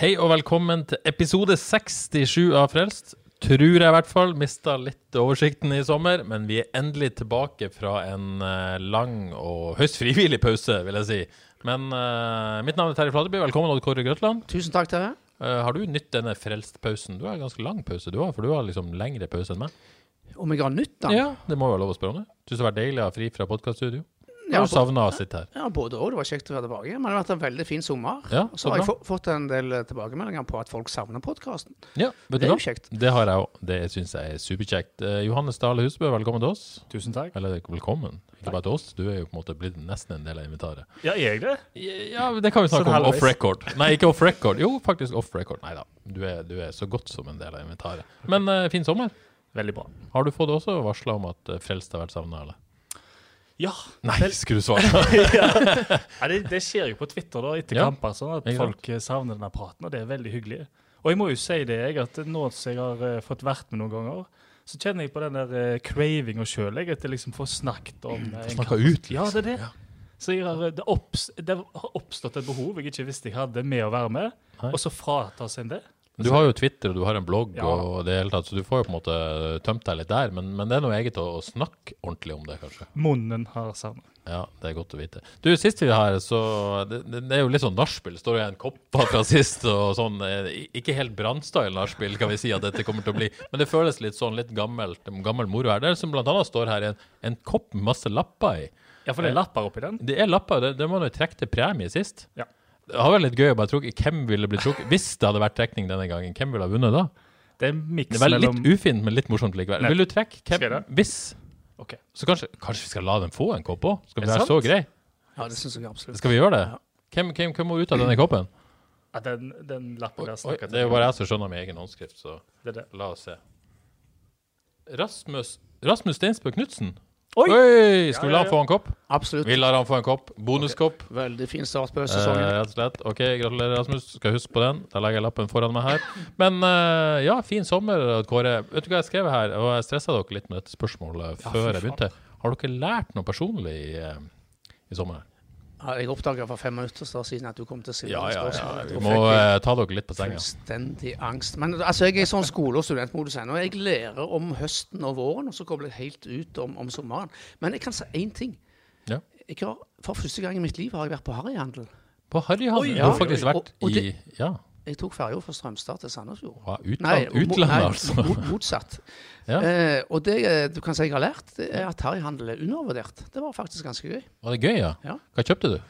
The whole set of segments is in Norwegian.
Hei og velkommen til episode 67 av Frelst. Tror jeg i hvert fall. Mista litt oversikten i sommer, men vi er endelig tilbake fra en eh, lang og høyst frivillig pause, vil jeg si. Men uh, mitt navn er Terje Flateby. Velkommen, Odd Kåre Grøtland. Tusen takk, Terje. Uh, har du nytt denne Frelst-pausen? Du har en ganske lang pause, du har, for du har liksom lengre pause enn meg. Om jeg har nytt den? Ja, det må jo være lov å spørre om det. Syns det har vært deilig å ha fri fra podkaststudio? Ja, Har du savna å sitte her? Ja, både og. Det var kjekt å være tilbake. Men det har vært en veldig fin sommer. Ja, så så har jeg fått en del eh, tilbakemeldinger på at folk savner podkasten. Ja, vet Det du er jo kjekt. Det har jeg òg. Det syns jeg er superkjekt. Eh, Johannes Dale Husbø, velkommen til oss. Tusen takk. Eller velkommen. Ikke bare til oss, du er jo på en måte blitt nesten en del av inventaret. Ja, er jeg det? Ja, det kan vi snakke Sånn om off record. Nei, ikke off record. Jo, faktisk off record. Nei da. Du er, du er så godt som en del av inventaret. Men eh, fin sommer. Veldig bra. Har du fått også varsla om at uh, Frelst har vært savna, eller? Ja. Nei, Vel- skulle du svare? ja det, det skjer jo på Twitter da, etter Ja, kamper, sånn at folk eh, savner denne praten, og det er veldig hyggelig. Og jeg må jo si det, jeg, at nå som jeg har uh, fått vært med noen ganger, så kjenner jeg på den der uh, cravinga sjøl, at jeg liksom får snakket om uh, Snakka ut liksom. Ja, det er det. Så jeg har, eh, det, opps, det har oppstått et behov jeg ikke visste jeg hadde med å være med, Hei. og så fratas en det. Du har jo Twitter og du har en blogg, Ja. og det hele tatt, så du får jo på en måte tømt deg litt der. Men, men det er noe eget å, å snakke ordentlig om det, kanskje. Munnen har savna. Ja, det er godt å vite. Du, Sist vi var her, så det, det, er jo litt sånn nachspiel. Står jo en kopper fra sist og sånn. eh, Ikke helt Brannstyle nachspiel, kan vi si at dette kommer til å bli. Men det føles litt sånn litt gammelt, gammel moro her. Det er som blant annet står her en, en kopp med masse lapper i. Ja, for det er lapper oppi den. Det er lapper, det, det man jo trekke til premie sist. Ja. Det har vært litt gøy å bare trukke. Hvem ville blitt trukket? Hvis det hadde vært trekning denne gangen, hvem ville ha vunnet da? Det er en miks Det er vel mellom litt ufint, men litt morsomt likevel. Nei. Vil du trekke? Skal jeg Hvem, det? hvis? Ok. Så kanskje, kanskje vi skal la dem få en kopp òg? Skal vi Er det være så sant? grei? Ja, det syns jeg absolutt. Skal vi gjøre det? Ja. Hvem, hvem, hvem må ut av denne koppen? Ja, den, den lappen der Oi, snakker det er jo bare jeg som skjønner min egen håndskrift, så Det er det. la oss se. Rasmus Rasmus Steinsbø Knutsen. Oi! Skal vi la han få en kopp? Absolutt. Vi lar han få en kopp. Bonuskopp. Veldig fin start på Eh, sesongen. rett og slett. OK, gratulerer, Rasmus. Skal huske på den. Da legger jeg lappen foran meg her. Men eh, ja, fin sommer, Kåre. Vet du hva jeg skrev her? Og jeg stressa dere litt med dette spørsmålet Ja, før jeg begynte. Har dere lært noe personlig i, eh, i sommer? Ja, jeg oppdaga for fem minutter siden at du kom til å stille Ja, det ja, ja. spørsmålet. Vi må uh, ta dere litt på senga. Fullstendig angst. Men altså, jeg er i sånn skole- og studentmodus ennå. Jeg lærer om høsten og våren, og så kobler jeg helt ut om, om sommeren. Men jeg kan si én ting. Ja. Jeg har, for første gang i mitt liv har jeg vært på harryhandel. På harryhandel? Du har faktisk vært Og- og i Ja. Jeg tok ferja fra Strømstad til Sandefjord. ja Nei, utland, mo- utlandet, nei, altså. mo- motsatt. Ja. Eh, og det eh, du kan si jeg har lært, det er at harryhandel er undervurdert. Det var faktisk ganske gøy. Var det gøy, ja? Ja. Hva kjøpte du?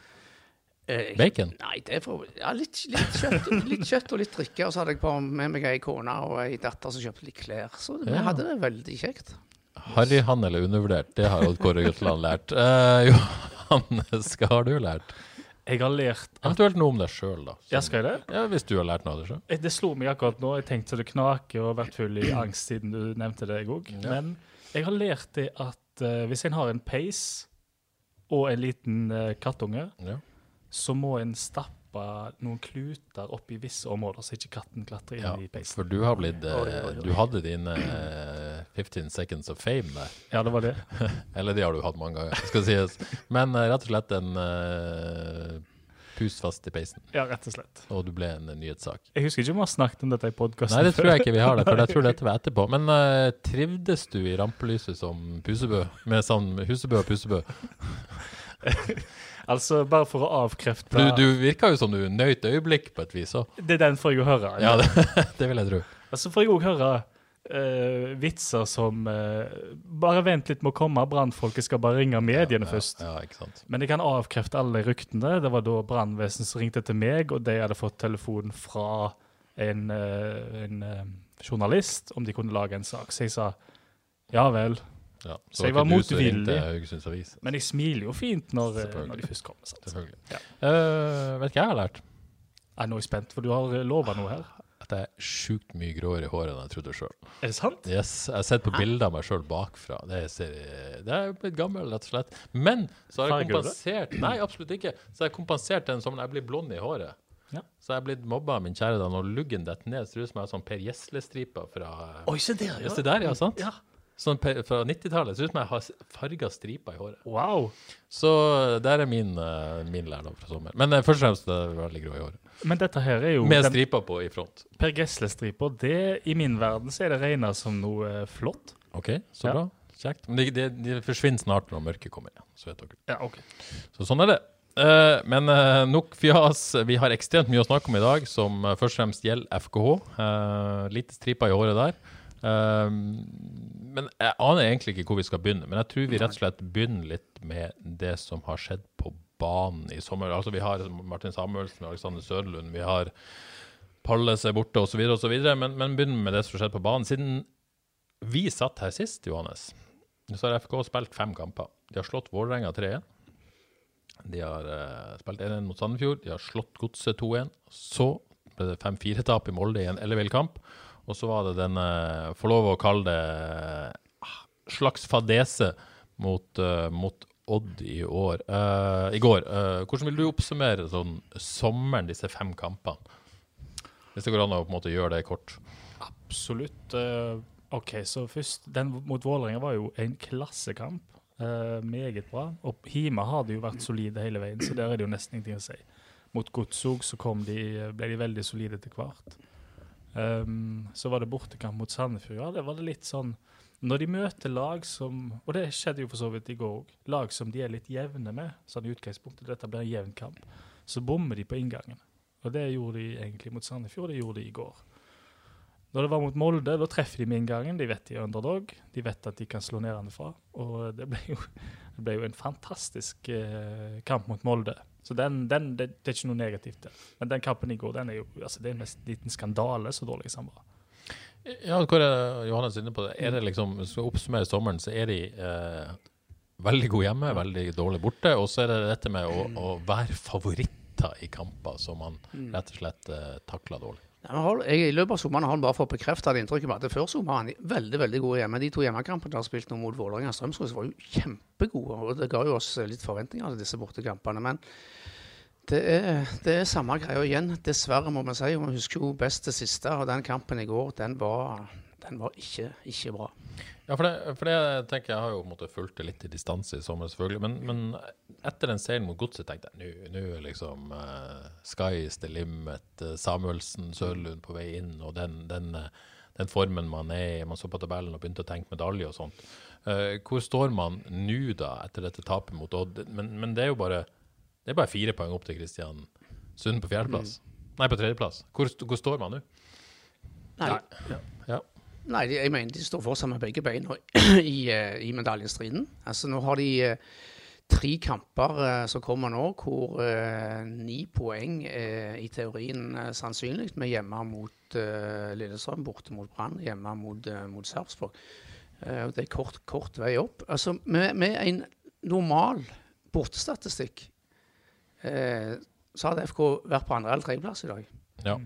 Eh, Bacon? Nei, det er for, ja, litt, litt, kjøtt, litt kjøtt og litt drikke. Og så hadde jeg på med meg ei kone og ei datter som kjøpte litt klær. Så vi Ja. hadde det veldig kjekt. Harryhandel er undervurdert. Det har Odd Kåre Gutland lært. Eh, Johannes, hva har du lært? Jeg har lært at Eventuelt noe om deg sjøl, da. Ja, skal jeg det? Ja, Hvis du har lært noe av det sjøl. Eh, Det slo meg akkurat nå. Jeg tenkte så det knaker og har vært full i angst siden du nevnte det, jeg òg. Men jeg har lært det at eh, hvis en har en peis og en liten eh, kattunge, Ja. så må en stappe noen kluter opp i visse områder, så ikke katten klatrer inn Ja, i peisen. for du har blitt eh, Oi, oi, oi. Du hadde dine eh, 15 seconds of fame der. Ja, det var det. Eller de har du hatt mange ganger, skal sies. Men eh, rett og slett en pus fast i peisen. Ja, rett og slett. Og du ble en eh, nyhetssak. Jeg husker ikke om vi har snakket om dette i podkasten Nei, det tror jeg ikke vi har det, for jeg tror dette var etterpå. Men eh, trivdes du i rampelyset som pusebø? Med sånn husebø og pusebø? Altså, bare for å avkrefte du, du virka jo som du nøyt øyeblikk på et vis òg. Det er den får jeg jo høre. Ja, det, det vil jeg tro. Altså får jeg òg høre uh, vitser som uh, Bare vent litt med å komme, brannfolket skal bare ringe mediene ja, først. Ja, ikke sant. Men jeg kan avkrefte alle ryktene. Det var da brannvesenet ringte til meg, og de hadde fått telefon fra en, uh, en journalist om de kunne lage en sak. Så jeg sa ja vel. Ja, Så jeg var du motvillig. Men jeg smiler jo fint når, eh, når de først kommer. Sant? Selvfølgelig. Ja. Uh, vet ikke hva jeg har lært? Jeg er nå spent, for du har lova noe her. At jeg er sjukt mye gråere i håret enn jeg trodde sjøl. Er det sant? Yes, jeg har sett på bilder av meg sjøl bakfra. Det, er, det er blitt gammel, rett og slett. Men så har jeg du kompensert Nei, absolutt ikke. Så har jeg kompensert den som jeg blir blond i håret. Ja. Så jeg er blitt mobba av min kjære da når luggen detter ned. Ser ut som jeg har sånn Per Gjesle-striper fra Oi, se der, Ja, se der, ja, sant? Ja. Sånn fra 90-tallet. Ser ut som jeg har farga striper i håret. Wow. Så der er min, eh, min lærdom fra sommer. Men eh, først og fremst er jeg veldig grå i håret. Men dette her er jo Med striper på i front. Per Gessle-striper. Det, I min verden så er det regna som noe eh, flott. OK, så Ja. bra. Kjekt. Men det, de, de forsvinner snart når mørket kommer igjen. Så vet dere. Ja, ok. Så sånn er det. Uh, men uh, nok fjas. Vi har ekstremt mye å snakke om i dag, som uh, først og fremst gjelder FKH. Uh, lite striper i håret der. Eh, men jeg aner egentlig ikke hvor vi skal begynne. Men jeg tror vi rett og slett begynner litt med det som har skjedd på banen i sommer. Altså Vi har Martin Samuelsen, Alexander Sørlund, vi har Palles er borte osv. osv. Men, men begynn med det som har skjedd på banen. Siden vi satt her sist, Johannes, så har FK spilt fem kamper. De har slått Vålerenga 3-1. De har uh, spilt 1-1 mot Sandefjord. De har slått Godset 2-1. Så ble det 5-4-tap i Molde i en ellevill kamp. Og så var det denne, får lov å kalle det ah, slags fadese mot, uh, mot Odd i år. Uh, I går. Uh, hvordan vil du oppsummere sånn sommeren, disse fem kampene? Hvis det går an å på en måte gjøre det kort. Absolutt. eh, OK, så først Den mot Vålerenga var jo en klassekamp. eh, meget bra. Og Hima har det jo vært solide hele veien, så der er det jo nesten ingenting å si. Mot Godsog så de, ble de veldig solide etter hvert. Um, så var det bortekamp mot Sandefjord. Ja, det var det litt sånn Når de møter lag som Og det skjedde jo for så vidt i går òg. Lag som de er litt jevne med, sånn i utgangspunktet. Dette blir en jevn kamp. Så bommer de på inngangen. Og det gjorde de egentlig mot Sandefjord, det gjorde de i går. Når det var mot Molde, da treffer de med inngangen. De vet de er underdog. De vet at de kan slå nedenfra. Og det ble jo, det ble jo en fantastisk eh, kamp mot Molde. Så den, den, det, det er ikke noe negativt der. Men den kampen i går, den er jo altså, det er en liten skandale så dårlig som var. Ja, hvor er Johannes inne på det? Er det liksom, hvis vi oppsummerer sommeren, så er de eh, veldig gode hjemme, veldig dårlig borte. Og så er det dette med å, å være favoritter i kamper som man rett og slett eh, takler dårlig. I løpet av sommeren har han bare fått bekrefta det inntrykket vi hadde før sommeren. Er Veldig veldig gode hjemme. De to hjemmekampene de har spilt nå mot Vålerenga og Strømsgodset, var jo kjempegode. og Det ga jo oss litt forventninger til disse bortekampene. Men det er, det er samme greia igjen, dessverre, må vi si. Vi husker jo best det siste. Og den kampen i går, den var, den var ikke, ikke bra. Ja, for det, for det jeg tenker jeg har jo måte fulgt det litt i distanse i sommer, selvfølgelig. Men, men etter den seieren mot Godset tenkte jeg nå- er liksom uh, sky is the limit. eh, Samuelsen, Sørlund på vei inn, og den, den, eh, den formen man er i. Man så på tabellen og begynte å tenke medalje og sånt. Eh, hvor står man nå, da, etter dette tapet mot Odd? Men, men det er jo bare, det er bare fire poeng opp til Kristian Sund på fjerdeplass. Nei, på tredjeplass. Hvor, hvor står man nå? Nei, Ja. Nei de, jeg mener de står fortsatt med begge beina i, eh, i medaljestriden. Altså Nå har de eh, tre kamper eh, som kommer nå, hvor eh, ni poeng er i teorien eh, sannsynlig. Vi hjemme mot eh, Lillestrøm, borte mot Brann, hjemme mot, uh, mot Sarpsborg. Eh, det er kort, kort vei opp. Altså Med, med en normal bortestatistikk eh, så hadde FK vært på andre eller tredjeplass i dag. ja.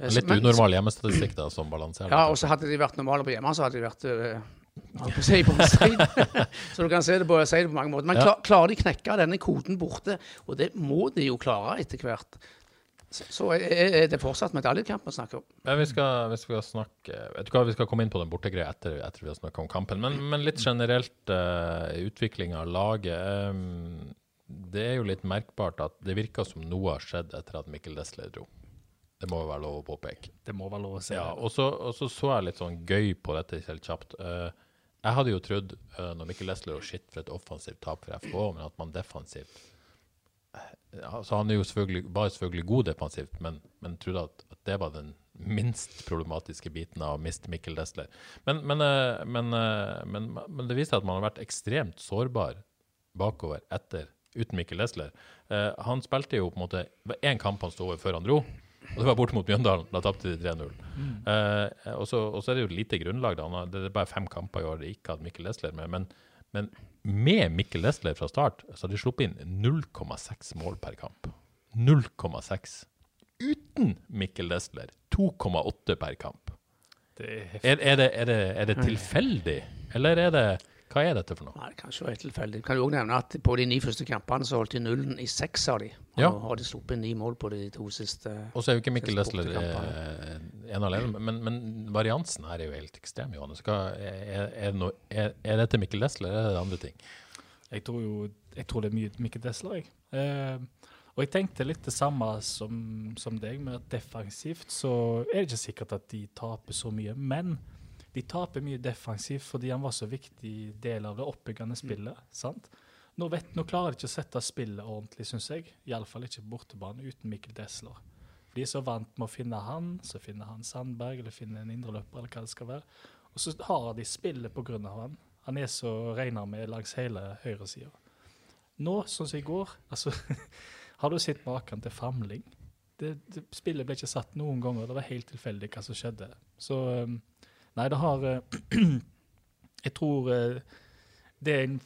Eh, Litt men- unormal hjemmestatistikk da, som balanserer. ja, og så hadde de vært normale på hjemme, så hadde de vært øh, på si på. Så du kan se det på, si det på mange måter. Men Ja. klar, klarer de knekke denne koden borte, og det må de jo klare etter hvert, så, så er, det fortsatt medaljekamp vi snakker om. Men vi skal, vi skal snakke Vet du hva, Vi skal komme inn på den bortegreia etter, etter vi har snakka om kampen. Men, men litt generelt uh, utvikling av laget. Um, det er jo litt merkbart at det virker som noe har skjedd etter at Mikkel Desler dro. Det må være lov å påpeke. Det må være lov å si. Ja, og så, og så så jeg litt sånn gøy på dette helt kjapt. Uh, jeg hadde jo trodd, uh, når Mikkel Lesler og shit for et offensivt tap for FK, men at man defensivt ja, så Han er jo selvfølgelig, var jo selvfølgelig god defensivt, men, men trodde at, at det var den minst problematiske biten av å miste Mikkel Lesler. Men, men, uh, men, eh, det viser at man har vært ekstremt sårbar bakover etter uten Mikkel Lesler. Eh, han spilte jo på en måte det var én kamp han sto over før han dro. Og det var borte mot Mjøndalen. Da tapte de 3-0. Eh, og så og så er det jo lite grunnlag. da. Det er bare fem kamper i år de ikke hadde Mikkel Lesler med. Men, men med Mikkel Lesler fra start så har de sluppet inn 0,6 mål per kamp. 0,6. Uten Mikkel Lesler 2,8 per kamp. Det er. Er, er, det, er, det, er det tilfeldig, eller er det Hva er dette for noe? Nei, det kan ikke være helt tilfeldig. Kan jo også nevne at på de ni første kampene så holdt de nullen i seks av de. Ja. nå har de sluppet ni mål på de to siste. Og så er jo ikke Mikkel Lesler eh, en alene, men, men variansen her er jo helt ekstrem, Johannes. Er, er, det noe- er, er dette Mikkel Lesler, eller er det andre ting? Jeg tror jo jeg tror det er mye Mikkel Lesler, jeg. Eh, og jeg tenkte litt det samme som, som deg, med at defensivt så er det ikke sikkert at de taper så mye. Men de taper mye defensivt fordi han var så viktig del av det oppbyggende spillet. sant? Nå, vet, nå klarer de ikke å sette spillet ordentlig, syns jeg. Iallfall ikke på bortebane uten Mikkel Desler. De er så vant med å finne han, så finner han Sandberg, eller finner en indreløper, eller hva det skal være. Og så har de spillet av han. Han er så regna med langs hele høyresida. Nå, sånn som i går, altså Har du sett maken til famling? Det, det, spillet ble ikke satt noen ganger. Det var helt tilfeldig hva som skjedde. Så Nei, det har Jeg tror det er en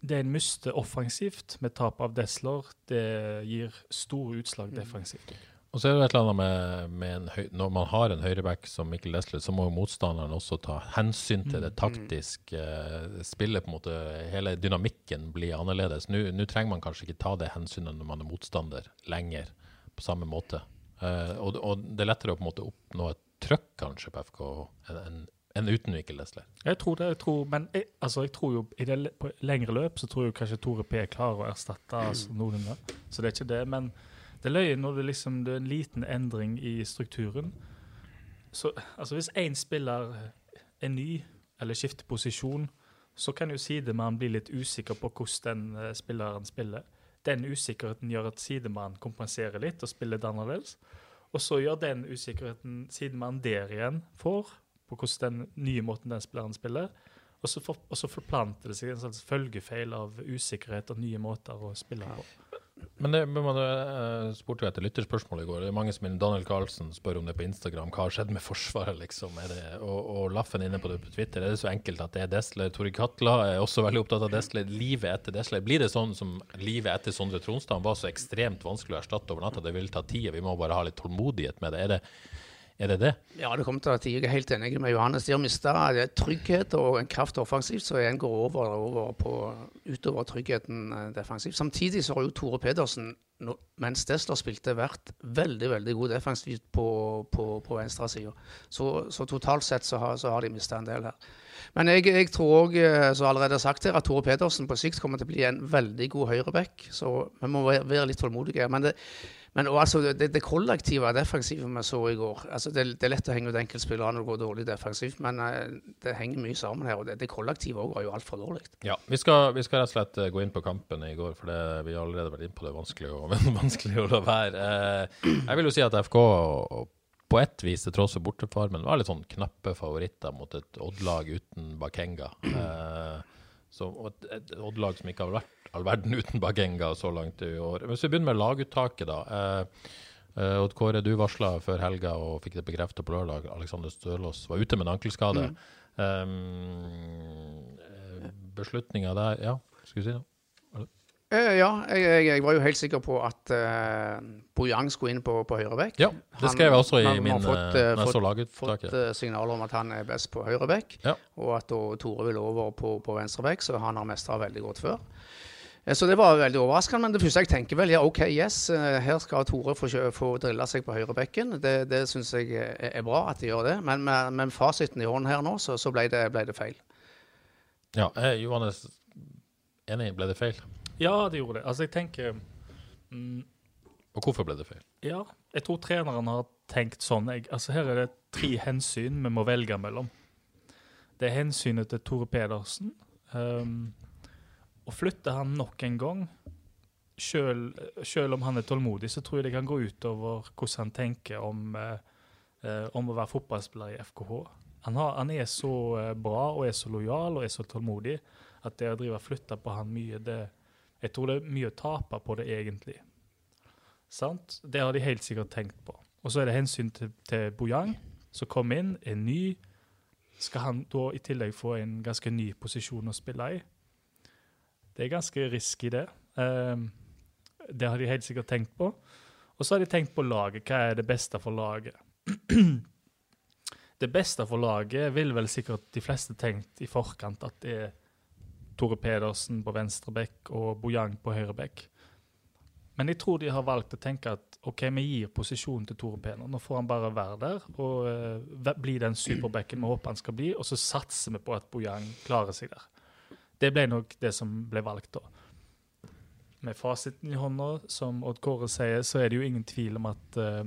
det er en miste offensivt med tap av Desler. Det gir store utslag defensivt. Og så er det et eller annet med, med en høy, Når man har en høyreback som Mikkel Desler, så må jo motstanderen også ta hensyn til det taktiske uh, spillet. på en måte, Hele dynamikken blir annerledes. Nå trenger man kanskje ikke ta det hensynet når man er motstander lenger, på samme måte. Uh, og, og det er lettere å på en måte oppnå et trøkk kanskje på FK enn enn- enn uten Mikkel. Jeg tror det, jeg tror, men jeg, altså jeg tror jo i det på lengre løp så tror jeg kanskje Tore P klarer å erstatte altså, noenlunde. Så det er ikke det. Men det er løye når det, liksom, det er en liten endring i strukturen. Så altså hvis én spiller er ny eller skifter posisjon, så kan jo sidemann bli litt usikker på hvordan den eh, spilleren spiller. Den usikkerheten gjør at sidemann kompenserer litt og spiller det annerledes. Og så gjør den usikkerheten sidemann der igjen får, på hvordan den nye måten den spilleren spiller. Og så, for, og så forplanter det seg en slags følgefeil av usikkerhet og nye måter å spille på. Men det, man uh, spurte jo etter lytterspørsmål i går. Det er mange som Daniel Carlsen spør om det på Instagram. Hva har skjedd med Forsvaret, liksom? Det, og, og Laffen inne på det på Twitter. Er det så enkelt at det er Desler? Tore Katla er også veldig opptatt av Desler. Livet etter Desler. Blir det sånn som livet etter Sondre Tronstad var så ekstremt vanskelig å erstatte over natta? Det vil ta tid, og vi må bare ha litt tålmodighet med det. Er det er det? det? Ja, det kommer til ta. Jeg er helt enig med Johannes. De har mista trygghet og en kraft offensivt, så en går over, over på, utover tryggheten eh, defensivt. Samtidig så har jo Tore Pedersen, mens Desler spilte, vært veldig veldig god defensivt på, på, på venstresida. Så, så totalt sett så har, så har de mista en del her. Men jeg, jeg tror òg, som allerede sagt her, at Tore Pedersen på sikt kommer til å bli en veldig god høyreback. Så vi må være litt tålmodige. Men det, men og altså, det, det kollektive defensivet vi så i går altså det, det er lett å henge ut enkeltspillere når det går dårlig defensivt, men eh, det henger mye sammen her. og Det, det kollektive òg var jo altfor dårlig. Ja, vi skal, vi skal rett og slett eh, gå inn på kampen i går, for vi har allerede vært inne på det. Vanskelig å, vanskelig å la være. Eh, jeg vil jo si at FK på ett vis, til tross for bortefarmen, var litt sånn knappe favoritter mot et Odd-lag uten Bakenga. Så, et Odd-lag som ikke har vært all verden uten Bagenga så langt i år. Hvis vi begynner med laguttaket, da. Eh, eh, Odd Kåre, du varsla før helga og fikk det bekreftet på lørdag. Alexander Stølås var ute med en ankelskade. Um, Beslutninga der Ja, skal vi si det? Eh, ja, jeg, jeg, var jo helt sikker på at uh, Bojang skulle inn på, på høyrebekk. Ja, det skrev jeg også i Han- min fått, eh, eh, så fått, laguttaket. fått eh, signaler om at han er best på høyrebekk, Ja. og at Tore vil over på, på venstrebekk, så han har mestra veldig godt før. Eh, Så det var veldig overraskende. Men det første jeg tenker vel, ja OK, yes, eh, her skal Tore få, få drille seg på høyrebekken. Det, det syns jeg er, er bra at de gjør det. Men med, med fasiten i hånden her nå, så, så ble, det, ble det feil. Ja, eh, Johannes, enig, ble det feil? Ja, det gjorde det. Altså, jeg tenker mm, Og hvorfor ble det feil? Ja, jeg tror treneren har tenkt sånn. Jeg, altså Her er det tre hensyn vi må velge mellom. Det er hensynet til Tore Pedersen. Um, og flytter han nok en gang, selv om han er tålmodig, så tror jeg det kan gå utover hvordan han tenker om, eh, eh, om å være fotballspiller i FKH. Han, har, han er så eh, bra og er så lojal og er så tålmodig at det å drive og flytte på han mye, det, jeg tror det er mye å tape på det egentlig. Sant? Det har de helt sikkert tenkt på. Og så er det hensyn til, til Bojang, som kom inn, er ny. Skal han da i tillegg få en ganske ny posisjon å spille i? Det er ganske risky, det. Um, det har de helt sikkert tenkt på. Og så har de tenkt på laget. Hva er det beste for laget? det beste for laget vil vel sikkert de fleste tenkt i forkant at det er Tore Pedersen på venstre bekk og Bojang på høyre bekk. Men jeg tror de har valgt å tenke at OK, vi gir posisjonen til Tore Pedersen. Nå får han bare være der og uh, bli den superbekken vi håper han skal bli, og så satser vi på at Bojang klarer seg der. Det ble nok det som ble valgt da. Med fasiten i hånda, som Odd Kåre sier, så er det jo ingen tvil om at uh,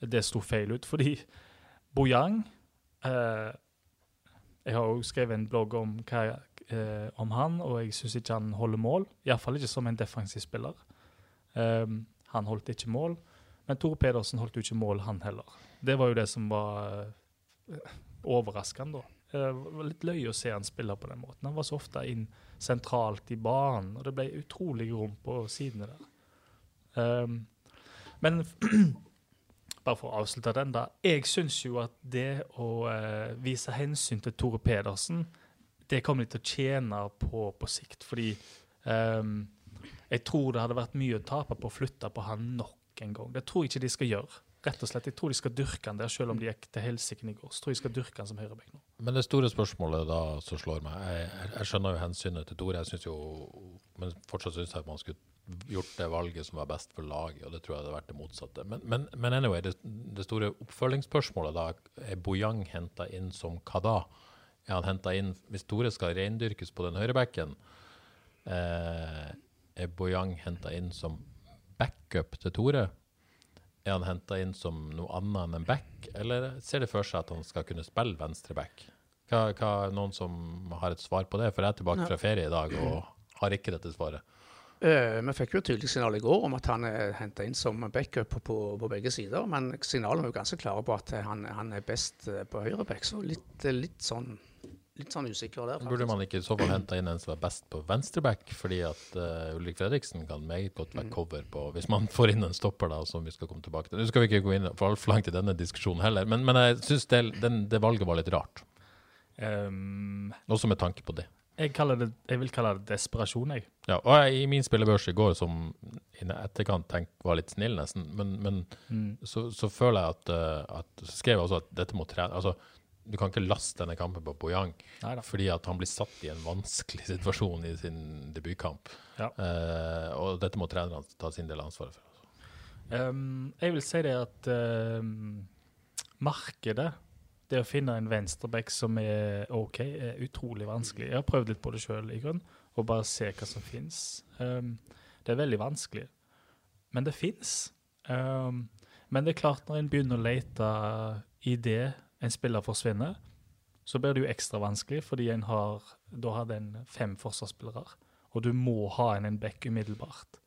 det sto feil ut. Fordi Bojang uh, Jeg har jo skrevet en blogg om, hva, uh, om han, og jeg syns ikke han holder mål. Iallfall ikke som en defensiv spiller. Um, han holdt ikke mål. Men Tore Pedersen holdt jo ikke mål, han heller. Det var jo det som var overraskende, da. Det var litt løye å se han spille på den måten. Han var så ofte inn sentralt i banen, og det ble utrolig rom på sidene der. Um, men bare for å avslutte den, da. Jeg syns jo at det å uh, vise hensyn til Tore Pedersen, det kommer de til å tjene på på sikt. Fordi um, jeg tror det hadde vært mye å tape på å flytte på han nok en gang. Det tror jeg ikke de skal gjøre. Rett og slett, Jeg tror de skal dyrke han der, selv om de gikk til helsike i går. Så tror jeg de skal dyrke han som høyrebekk nå. Men det store spørsmålet da som slår meg Jeg, jeg skjønner jo hensynet til Tore, men fortsatt syns jeg at man skulle gjort det valget som var best for laget, og det tror jeg hadde vært det motsatte. Men, men, men anyway, det, det, store oppfølgingsspørsmålet da, er Bojang henta inn som hva da? Er han henta inn Hvis Tore skal reindyrkes på den høyrebekken, eh, er Bojang henta inn som backup til Tore? Er han henta inn som noe annet enn en back, eller ser det for seg at han skal kunne spille venstre back? Hva, hva, noen som har et svar på det? For jeg er tilbake fra ferie i dag og har ikke dette svaret. Uh, vi fikk jo et tydelig signal i går om at han er henta inn som backup på, på, på, begge sider. Men signalene er jo ganske klare på at han, han er best eh, på høyre back, så litt, litt sånn litt sånn usikker der. Faktisk. Burde man ikke i så fall hente inn en som er best på venstreback? Fordi at uh, Ulrik Fredriksen kan meget godt være mm. cover på Hvis man får inn en stopper, da, som vi skal komme tilbake til. Nå skal vi ikke gå inn for altfor langt i denne diskusjonen heller, men, men jeg syns det, det, valget var litt rart. Um, Også med tanke på det. Jeg, det, jeg, vil kalle det desperasjon, jeg. Ja, og jeg, I min spillebørs i går, som i etterkant tenk, var litt snill, nesten, men, men mm. så, så, føler jeg at, uh, at Så skrev jeg også at dette må trene altså, du kan ikke laste denne kampen på Bojang, fordi at han blir satt i en vanskelig situasjon i sin debutkamp. Ja. Uh, og dette må trenerne ta sin del av ansvaret for. Um, jeg vil si det at uh, markedet, det å finne en venstreback som er OK, er utrolig vanskelig. Jeg har prøvd litt på det sjøl, og bare se hva som fins. Um, det er veldig vanskelig. Men det fins. men det er klart, når en begynner å lete i det en spiller forsvinner, så blir det jo ekstra vanskelig, fordi en har, da hadde en fem forsvarsspillere, og du må ha en, en back umiddelbart.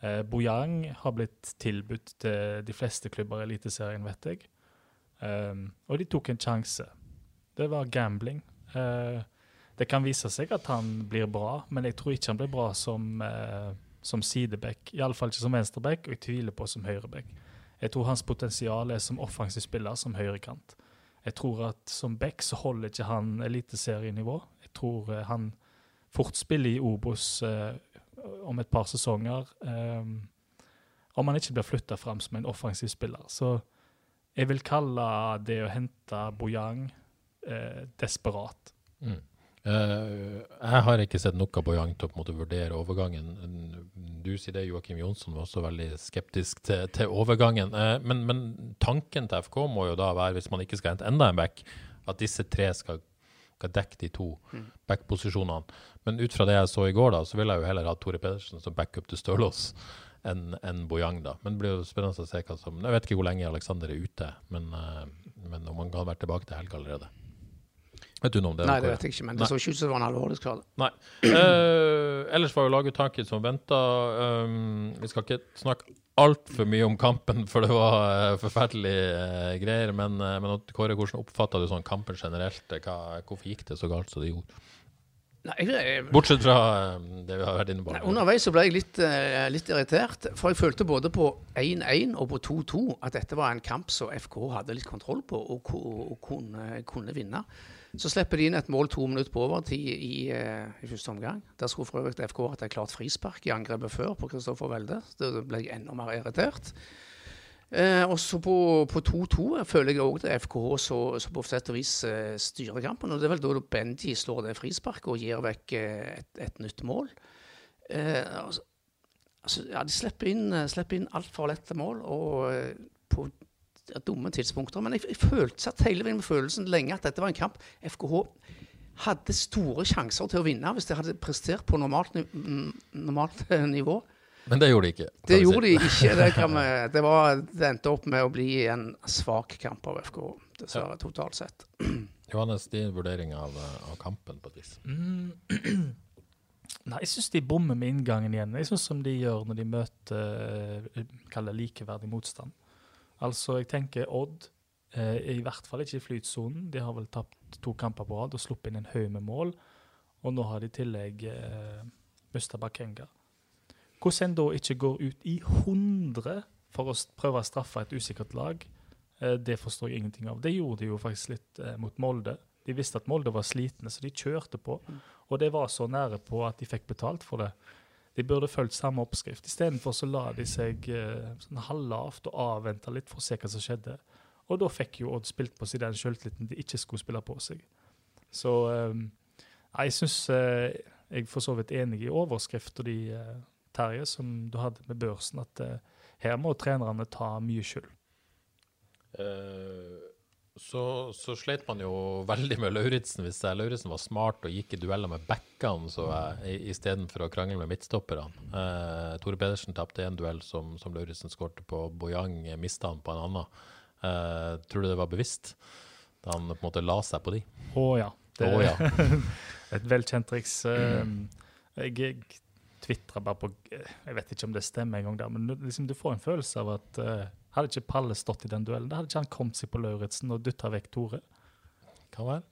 Eh, Bojang har blitt tilbudt til de fleste klubber i Eliteserien, vet jeg. Um, og de tok en sjanse. Det var gambling. Uh, det kan vise seg at han blir bra, men jeg tror ikke han blir bra som, uh, som sideback. Iallfall ikke som venstreback, og jeg tviler på som høyreback. Jeg tror hans potensial er som offensiv spiller, som høyrekant. Jeg tror at som back så holder ikke han eliteserienivå. Jeg tror uh, han fort spiller i Obos uh, om et par sesonger. Um, om han ikke blir flytta fram som en offensiv spiller. Så jeg vil kalle det å hente Bojang uh, desperat. Mm. Uh, jeg har ikke sett noe på Yang til å vurdere overgangen. Du sier det, Joakim Jonsson var også veldig skeptisk til, til overgangen. Uh, men, men, tanken til FK må jo da være, hvis man ikke skal hente enda en back, at disse tre skal, skal dekke de to mm. back-posisjonene. Men ut fra det jeg så i går, da, så vil jeg jo heller ha Tore Pedersen som backup til Stølås enn en Bojang. da. Men det blir jo spennende å se hva som Jeg vet ikke hvor lenge Aleksander er ute, men, uh, men om han kan være tilbake til helga allerede. Vet du noe om det? Nei, det vet jeg ikke, men det Nei. så ikke ut som det var en alvorlig skade. Nei. Eh, ellers var jo laguttaket som venta. Um, vi skal ikke snakke altfor mye om kampen, for det var uh, forferdelige uh, greier. Men, men Kåre, hvordan oppfatta du sånn kampen generelt? Hva, hvorfor gikk det så galt som det gjorde? Nei, jeg, jeg, Bortsett fra det vi har vært inne på. Nei, underveis så ble jeg litt, litt irritert, for jeg følte både på 1-1 og på 2-2 at dette var en kamp som FK hadde litt kontroll på og, og, og kunne, kunne vinne. Så slipper de inn et mål to minutter på overtid i, eh, i første omgang. Der skulle for øvrig FK hatt et klart frispark i angrepet før på Kristoffer Welde. Da ble jeg enda mer irritert. Eh, og så på på 2-2 føler jeg òg at FK så, så på sett og vis eh, styrer kampen. Og det er vel da Benji slår det frisparket og gir vekk eh, et, et nytt mål. Eh, altså, altså, ja, de slipper inn, eh, slipper inn altfor lette mål og eh, dumme tidspunkter. Men jeg, jeg følte, satt hele veien med følelsen lenge at dette var en kamp FKH hadde store sjanser til å vinne hvis de hadde prestert på normalt, normalt eh, nivå. Men det gjorde de ikke. Det si. gjorde de ikke. Det, kan vi, det, var, det endte opp med å bli en svak kamp av FK, dessverre, totalt sett. Johannes, din vurdering av, av kampen på et vis? Mm. Nei, jeg syns de bommer med inngangen igjen. Jeg synes som de gjør når de møter eh, likeverdig motstand. Altså, jeg tenker Odd eh, er i hvert fall ikke i flytsonen. De har vel tapt to kamper på rad og sluppet inn en haug med mål. Og nå har de i tillegg eh, mista Bakenga. Hvordan en da ikke går ut i 100 for å prøve å straffe et usikkert lag, eh, det forstår jeg ingenting av. Det gjorde de jo faktisk litt eh, mot Molde. De visste at Molde var slitne, så de kjørte på. Og det var så nære på at de fikk betalt for det. De burde fulgt samme oppskrift. Istedenfor så la de seg eh, sånn halvlavt og avventa litt for å se hva som skjedde. Og da fikk jo Odd spilt på seg den sjøltilliten de ikke skulle spille på seg. Så eh, jeg syns eh, jeg for så vidt enig i overskrifta di, eh, Terje, som du hadde med børsen, at eh, her må trenerne ta mye skyld. Eh, så, så slet man jo veldig med Lauritzen. Hvis Lauritzen var smart og gikk i dueller med backene istedenfor å krangle med midtstopperne. Eh, Tore Pedersen tapte en duell som, som Lauritzen skårte på. Bojang mista han på en annen. Eh, tror du det var bevisst? Da han på en måte la seg på de? Å ja. Det Å ja. et velkjent triks. Mm. Jeg, jeg tvitra bare på Jeg vet ikke om det stemmer engang, men liksom, du får en følelse av at eh, hadde ikke Palle stått i den duellen, da hadde ikke han kommet seg på Lauritzen og dytta vekk Tore. Hva var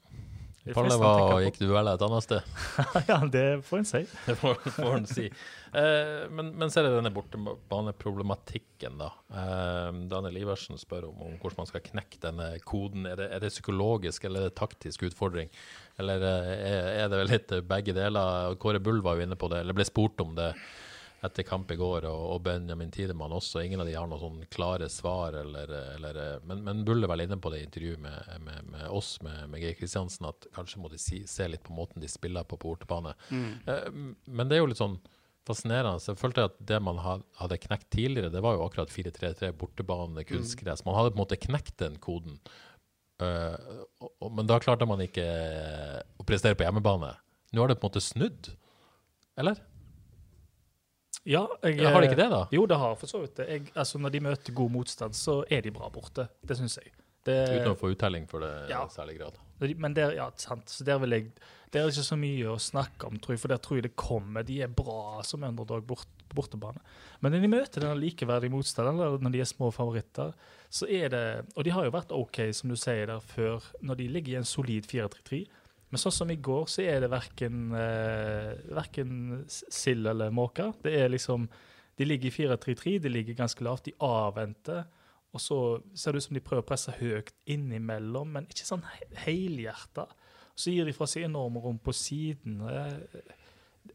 Det Palle var, og gikk dueller et annet sted. ja, det får en si. Det får, får en si. Eh, men, men så er det denne bortebaneproblematikken, da. Eh, Daniel Iversen spør om, om hvordan man skal knekke denne koden. Er det, er det psykologisk eller er det taktisk utfordring? Eller eh, er, er det litt begge deler? Kåre Bull var jo inne på det, eller ble spurt om det etter kamp i går, og, og Benjamin Tidemann også. Ingen av de har noen sånn klare svar, eller, eller Men, men Bulle vel inne på det i intervjuet med, med, med oss, med, med Geir Kristiansen, at kanskje må de si, se litt på måten de spiller på på bortebane. Eh, Men det er jo litt sånn fascinerende. Jeg følte at det man hadde knekt tidligere, det var jo akkurat 4-3-3, bortebane, kunstgress. Man hadde på en måte knekt den koden. Eh, men da klarte man ikke å prestere på hjemmebane. Nå har det på en måte snudd. Eller? Ja, jeg, Har de ikke det, da? Jo, det har for så vidt det. Jeg, altså, når de møter god motstand, så er de bra borte. Det syns jeg. Det, Uten å få uttelling for det i Ja. særlig grad. Men der, ja, sant. Så der vil jeg Det er ikke så mye å snakke om, tror jeg, for der tror jeg det kommer. De er bra som underdog bort, på bortebane. Men når de møter den likeverdige motstanderen, eller når de er små favoritter, så er det Og de har jo vært OK, som du sier der, før, når de ligger i en solid 4-3-3. Men sånn som i går, så er det verken, eh, verken sild eller måke. Det er liksom De ligger i 4-3-3, de ligger ganske lavt, de avventer. Og så ser det ut som de prøver å presse høyt innimellom, men ikke sånn he- helhjerta. Så gir de fra seg enorme rom på siden.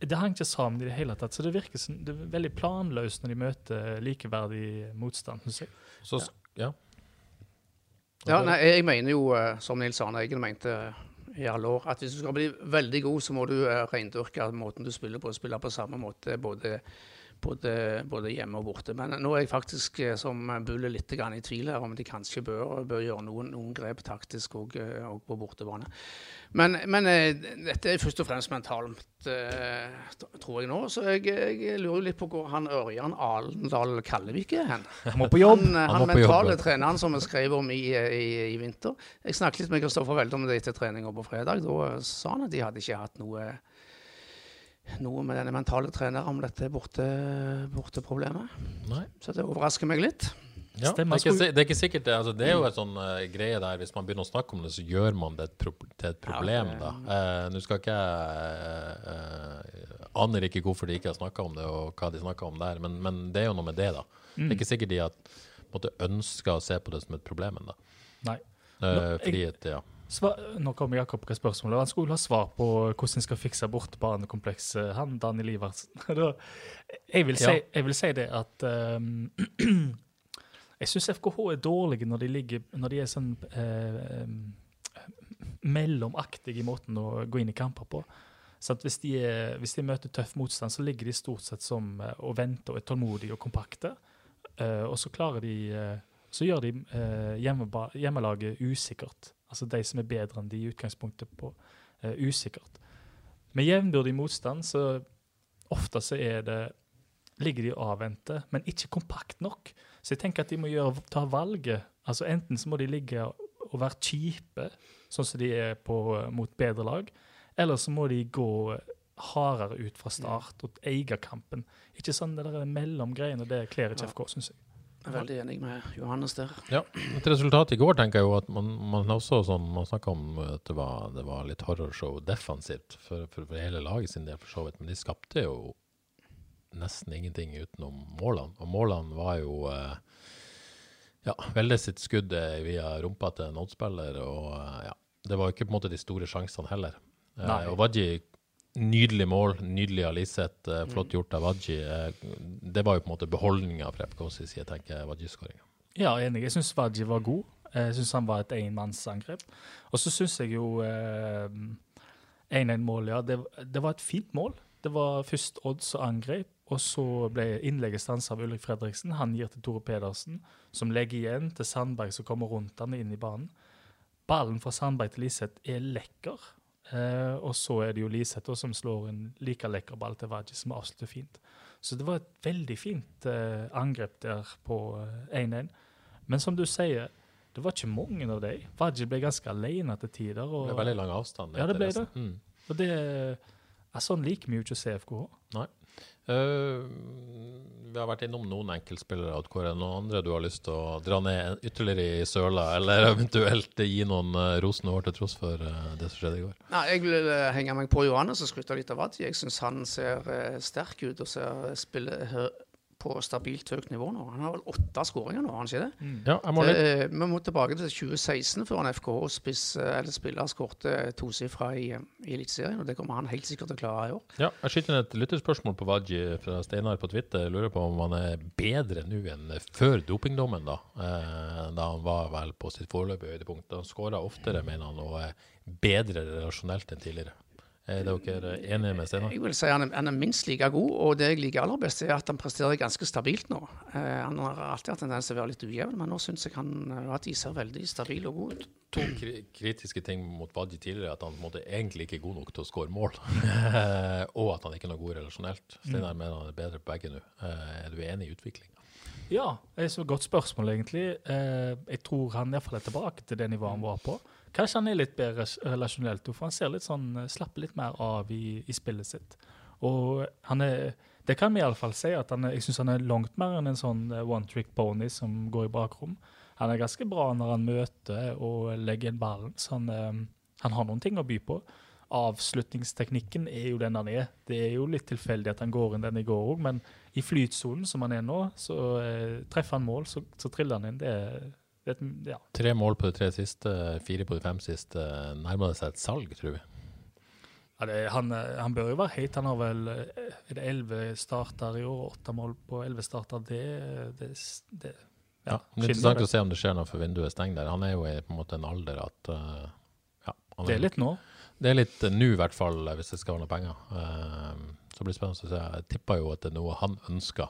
Det hang ikke sammen i det hele tatt. Så det virker som det er veldig planløst når de møter likeverdig motstand. synes jeg. Så, ja. ja. Ja, nei, jeg mener jo, eh, som Nils Arne Eggen mente i alle år, at hvis du skal bli veldig god, så må du eh, reindyrke måten du spiller på. Spille på samme måte både, både, både hjemme og borte. Men nå er jeg faktisk eh, som Bulle litt i tvil her om de kanskje bør, bør gjøre noen, noen grep taktisk og, eh, og på bortebane. Men, men eh, dette er først og fremst mentalt, tror jeg nå. Så jeg, jeg lurer litt på hvor han Ørjan Alendal Kallevik er hen. Han må på jobb. Han, Han han, mentale treneren som vi skrev om i, i, i vinter. Jeg snakket litt med Kristoffer Welde om det etter treninga på fredag. Da sa han at de hadde ikke hatt noe, noe med denne mentale treneren om dette borte, borteproblemet. Nei. Så det overrasker meg litt. Ja, det, er ikke, det er ikke sikkert det. Altså, det er jo en sånn uh, greie der hvis man begynner å snakke om det, så gjør man det pro til et problem, det- da. Uh, Nå skal ikke jeg uh, Aner ikke hvorfor de ikke har snakka om det, og hva de snakka om der, men, men det er jo noe med det, da. Det er ikke sikkert de at, måtte ønske å se på det som et problem ennå. Nei. Eh, Nå, fordi at, ja. Svar, nå kommer Jakob med spørsmålet. Han skulle ha svar på hvordan en skal fikse bort barnekomplekset. Han, Daniel Iversen. Jeg, vil si, jeg vil si det at um, Jeg syns FKH er dårlige når de, ligger, når de er sånn eh, mellomaktige i måten å gå inn i kamper på. Hvis, de er, hvis de møter tøff motstand, så ligger de stort sett som eh, og venter og er tålmodige og kompakte. Eh, og så klarer de eh, Så gjør de eh, hjemmelaget usikkert. Altså de som er bedre enn de i utgangspunktet på uh, usikkert. Med jevnbyrdig motstand så ofte så er det ligger de og avventer, men ikke kompakt nok. Så jeg tenker at de må gjøre, ta valget. Altså Enten så må de ligge og være kjipe, sånn som de er på, mot bedre lag, eller så må de gå hardere ut fra start og eie kampen. Ikke sånn det der mellomgreiene, det kler ikke FK, syns jeg. Jeg er veldig enig med Johannes der. Ja, Et resultat i går tenker jeg jo at man, man også sånn, man snakka om at det var, det var litt horrorshow defensivt for, for, for hele laget sin del, for så vidt. Men de skapte jo nesten ingenting utenom målene. Og målene var jo eh, ja, Velde sitt skudd eh, via rumpa til en oddspiller, og eh, ja, det var jo ikke på en måte de store sjansene heller. Nei. og Wadji, nydelig mål, nydelig av Liseth, eh, flott gjort av Wadji. Eh, det var jo på en måte beholdninga fra FKs side, tenker jeg, Wadji-skåringa. Ja, enig. Jeg syns Vaji var god. Jeg syns han var et enmannsangrep. Og så syns jeg jo eh, 1-1-mål, ja. Det, det var et fint mål. Det var først Odd som angrep, og så ble innlegget stansa av Ulrik Fredriksen. Han gir til Tore Pedersen, som legger igjen til Sandberg, som kommer rundt han inn i banen. Ballen fra Sandberg til Liseth er lekker. Eh, og så er det jo Liseth som slår en like lekker ball til Vaji, som avslutter fint. Så det var et veldig fint eh, angrep der på eh, 1-1. Men som du sier, det var ikke mange av dem. Vaji ble ganske alene til tider. Og, Det ble veldig lang avstand. Ja, det ble det. Mm. og det er sånn liker vi jo ikke å. Nei. Eh, vi har vært innom noen enkeltspillere. Hvor er det Noen andre du har lyst til å dra ned ytterligere i søla, eller eventuelt gi noen uh, rosende år til tross for uh, det som skjedde i går? Nei, Jeg vil henge meg på Johannes og skryte litt av Wadji. Jeg syns han ser sterk ut og ser spiller på stabilt høyt nivå nå. Han har vel åtte skåringer nå, har han ikke det? Ja, jeg må litt Eh, vi må tilbake til 2016 før en FKH-spiss eller spiller skårte tosifra i, eh, i Eliteserien. Og det kommer han helt sikkert til å klare i år. Ja, jeg skyter inn et lytterspørsmål på Wadji fra Steinar på Twitter. Jeg lurer på om han er bedre nå enn før dopingdommen, da. Eh, da han var vel på sitt foreløpige høydepunkt. Han skåra oftere, mener han, og er bedre relasjonelt enn tidligere. Er dere enige med Steinar? Jeg vil si han er, han er minst like god, og det jeg liker aller best, er at han presterer ganske stabilt nå. Eh, han har alltid hatt tendens til å være litt ujevn, men nå syns jeg han eh, at de ser veldig stabil og god ut. To kri kritiske ting mot Badji tidligere er at han på måte egentlig ikke er god nok til å skåre mål. og at han ikke er noe god relasjonelt. Steinar mener han er bedre på begge nå. Eh, er du enig i utviklinga? Ja, det er så godt spørsmål, egentlig. Eh, jeg tror han iallfall er tilbake til det nivået han var på. Kanskje han er litt bedre relasjonelt, for han ser litt sånn, eh, slapper litt mer av i, i spillet sitt. Og han er Det kan vi iallfall si, at er, jeg syns han er langt mer enn en sånn eh, one trick pony som går i bakrom. Han er ganske bra når han møter og legger inn ballen, så han, eh, han har noen ting å by på. Avslutningsteknikken er jo den han er. Det er jo litt tilfeldig at han går inn den i går òg, men i flytsonen som han er nå, så eh, treffer han mål, så, så triller han inn. Det er, det er ja. Tre mål på de tre siste, fire på de fem siste. Nærmer det seg et salg, tror vi? Ja, det, er- han, han bør jo være høyt. Han har vel eh, er elleve starter i år, åtte mål på elleve starter. Det, det, det Ja, det er interessant å se om det skjer noe før vinduet stenger der. Han er jo i på en måte en alder at eh, ja, han Det er litt nå. Det er litt eh, nå, i hvert fall, hvis det skal være noe penger. Så blir det spennende å se. Jeg tipper jo at det er noe han ønsker.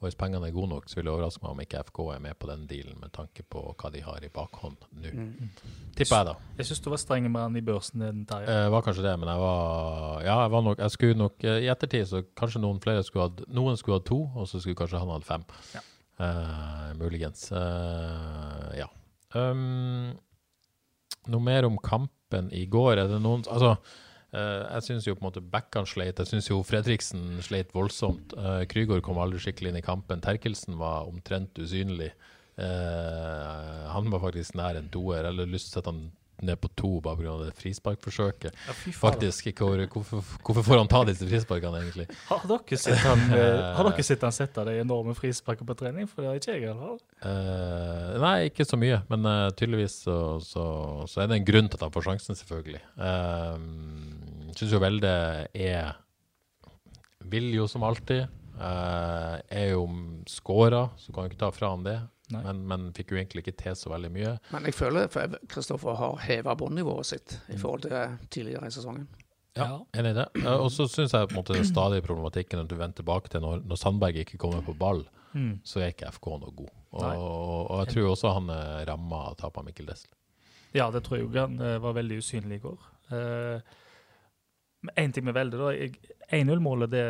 Og hvis pengene er gode nok, så vil det overraske meg om ikke FK er med på den dealen, med tanke på hva de har i bakhånd nå. Tipper jeg, da. Jeg syns du var streng med han i børsen den Terje. Eh, var kanskje det, men jeg var Ja, jeg var nok Jeg skulle nok I ettertid så kanskje noen flere skulle hatt Noen skulle hatt to, og så skulle kanskje han hatt fem. Ja. Eh, muligens. Eh, ja. Um, noe mer om kampen i går? Er det noen Altså, jeg syns jo på en måte Bekkan sleit. Jeg syns jo Fredriksen sleit voldsomt. Uh, Krygård kom aldri skikkelig inn i kampen. Terkelsen var omtrent usynlig. Eh, han var faktisk nær en toer. Hadde lyst til å sette han ned på to bare pga. det frisparkforsøket. Ja. Faktisk, hvor, hvorfor, hvorfor får han ta disse frisparkene, egentlig? Har dere sett han, eh, har dere sett han sette de enorme frisparkene på trening? For det har ikke jeg fall. Eh, nei, ikke så mye, men uh, tydeligvis så, så, så er det en grunn til at han får sjansen, selvfølgelig. Uh, Syns jo Velde er Vil jo som alltid. Uh, er jo scora, så kan jo ikke ta fra han det. Men, men fikk jo egentlig ikke til så veldig mye. Men jeg føler for Kristoffer har heva båndnivået sitt i forhold til tidligere i sesongen. Ja, Enig i det. Eh, Og så syns jeg på en måte det er stadig problematikken at du vender tilbake til når, når Sandberg ikke kommer på ball, Mm. så er ikke FK noe god. Og, og, og jeg tror også han er ramma av tapet av Mikkel Dessel. Ja, det tror jeg òg. han eh, var veldig usynlig i går. Eh, men én ting med Velde, da. 1-0-målet, det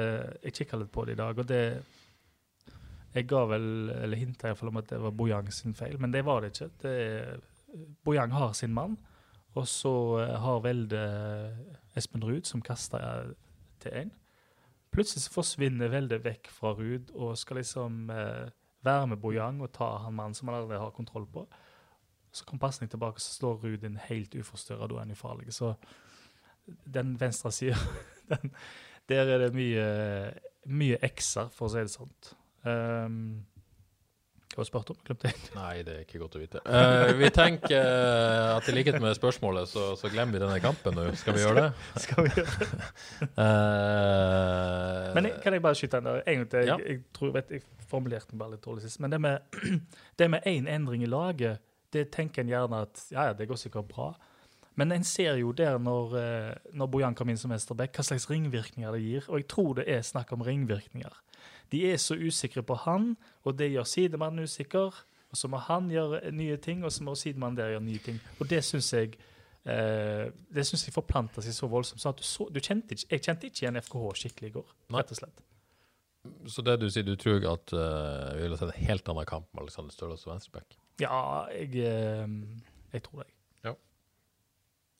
Jeg kikka litt på det i dag, og det Jeg ga vel, eller hinta iallfall om at det var Bojang sin feil, men det var det ikke. Det, Bojang har sin mann, og så eh, har Velde Espen Ruud, som kaster til én. Plutselig så forsvinner Velde vekk fra Ruud og skal liksom eh, være med Bojang og ta han mannen som han allerede har kontroll på. Så kom pasning tilbake, så slår Ruud inn helt uforstyrra. Da er han ufarlig. Så den venstre sida, der er det mye, mye x-er, for å si det sånn. Um, hva spurte du om? Glemte jeg. Nei, det er ikke godt å vite. Uh, vi tenker uh, at i likhet med spørsmålet, så, så glemmer vi denne kampen nå. Skal vi gjøre det? Skal vi gjøre det? uh, Men jeg, kan jeg bare skyte en der? Egentlig, jeg. Ja. Jeg, tror, vet, jeg formulerte den bare litt dårlig sist. Men det med det med én endring i laget, det tenker en gjerne at ja, ja, det går sikkert bra. Men en ser jo der når, eh, når Bojan kom inn som venstreback, hva slags ringvirkninger det gir. Og jeg tror det er snakk om ringvirkninger. De er så usikre på han, og det gjør sidemannen usikker. Og så må han gjøre nye ting, og så må sidemannen der gjøre nye ting. Og det syns jeg eh, det synes jeg forplanta seg så voldsomt. sånn at du så, du kjente ikke, Jeg kjente ikke igjen FKH skikkelig i går, rett og slett. Så det du sier, du tror at uh, vi ville sett en helt annen kamp med Alexander Stølås og venstreback? Ja, jeg, eh, jeg tror det.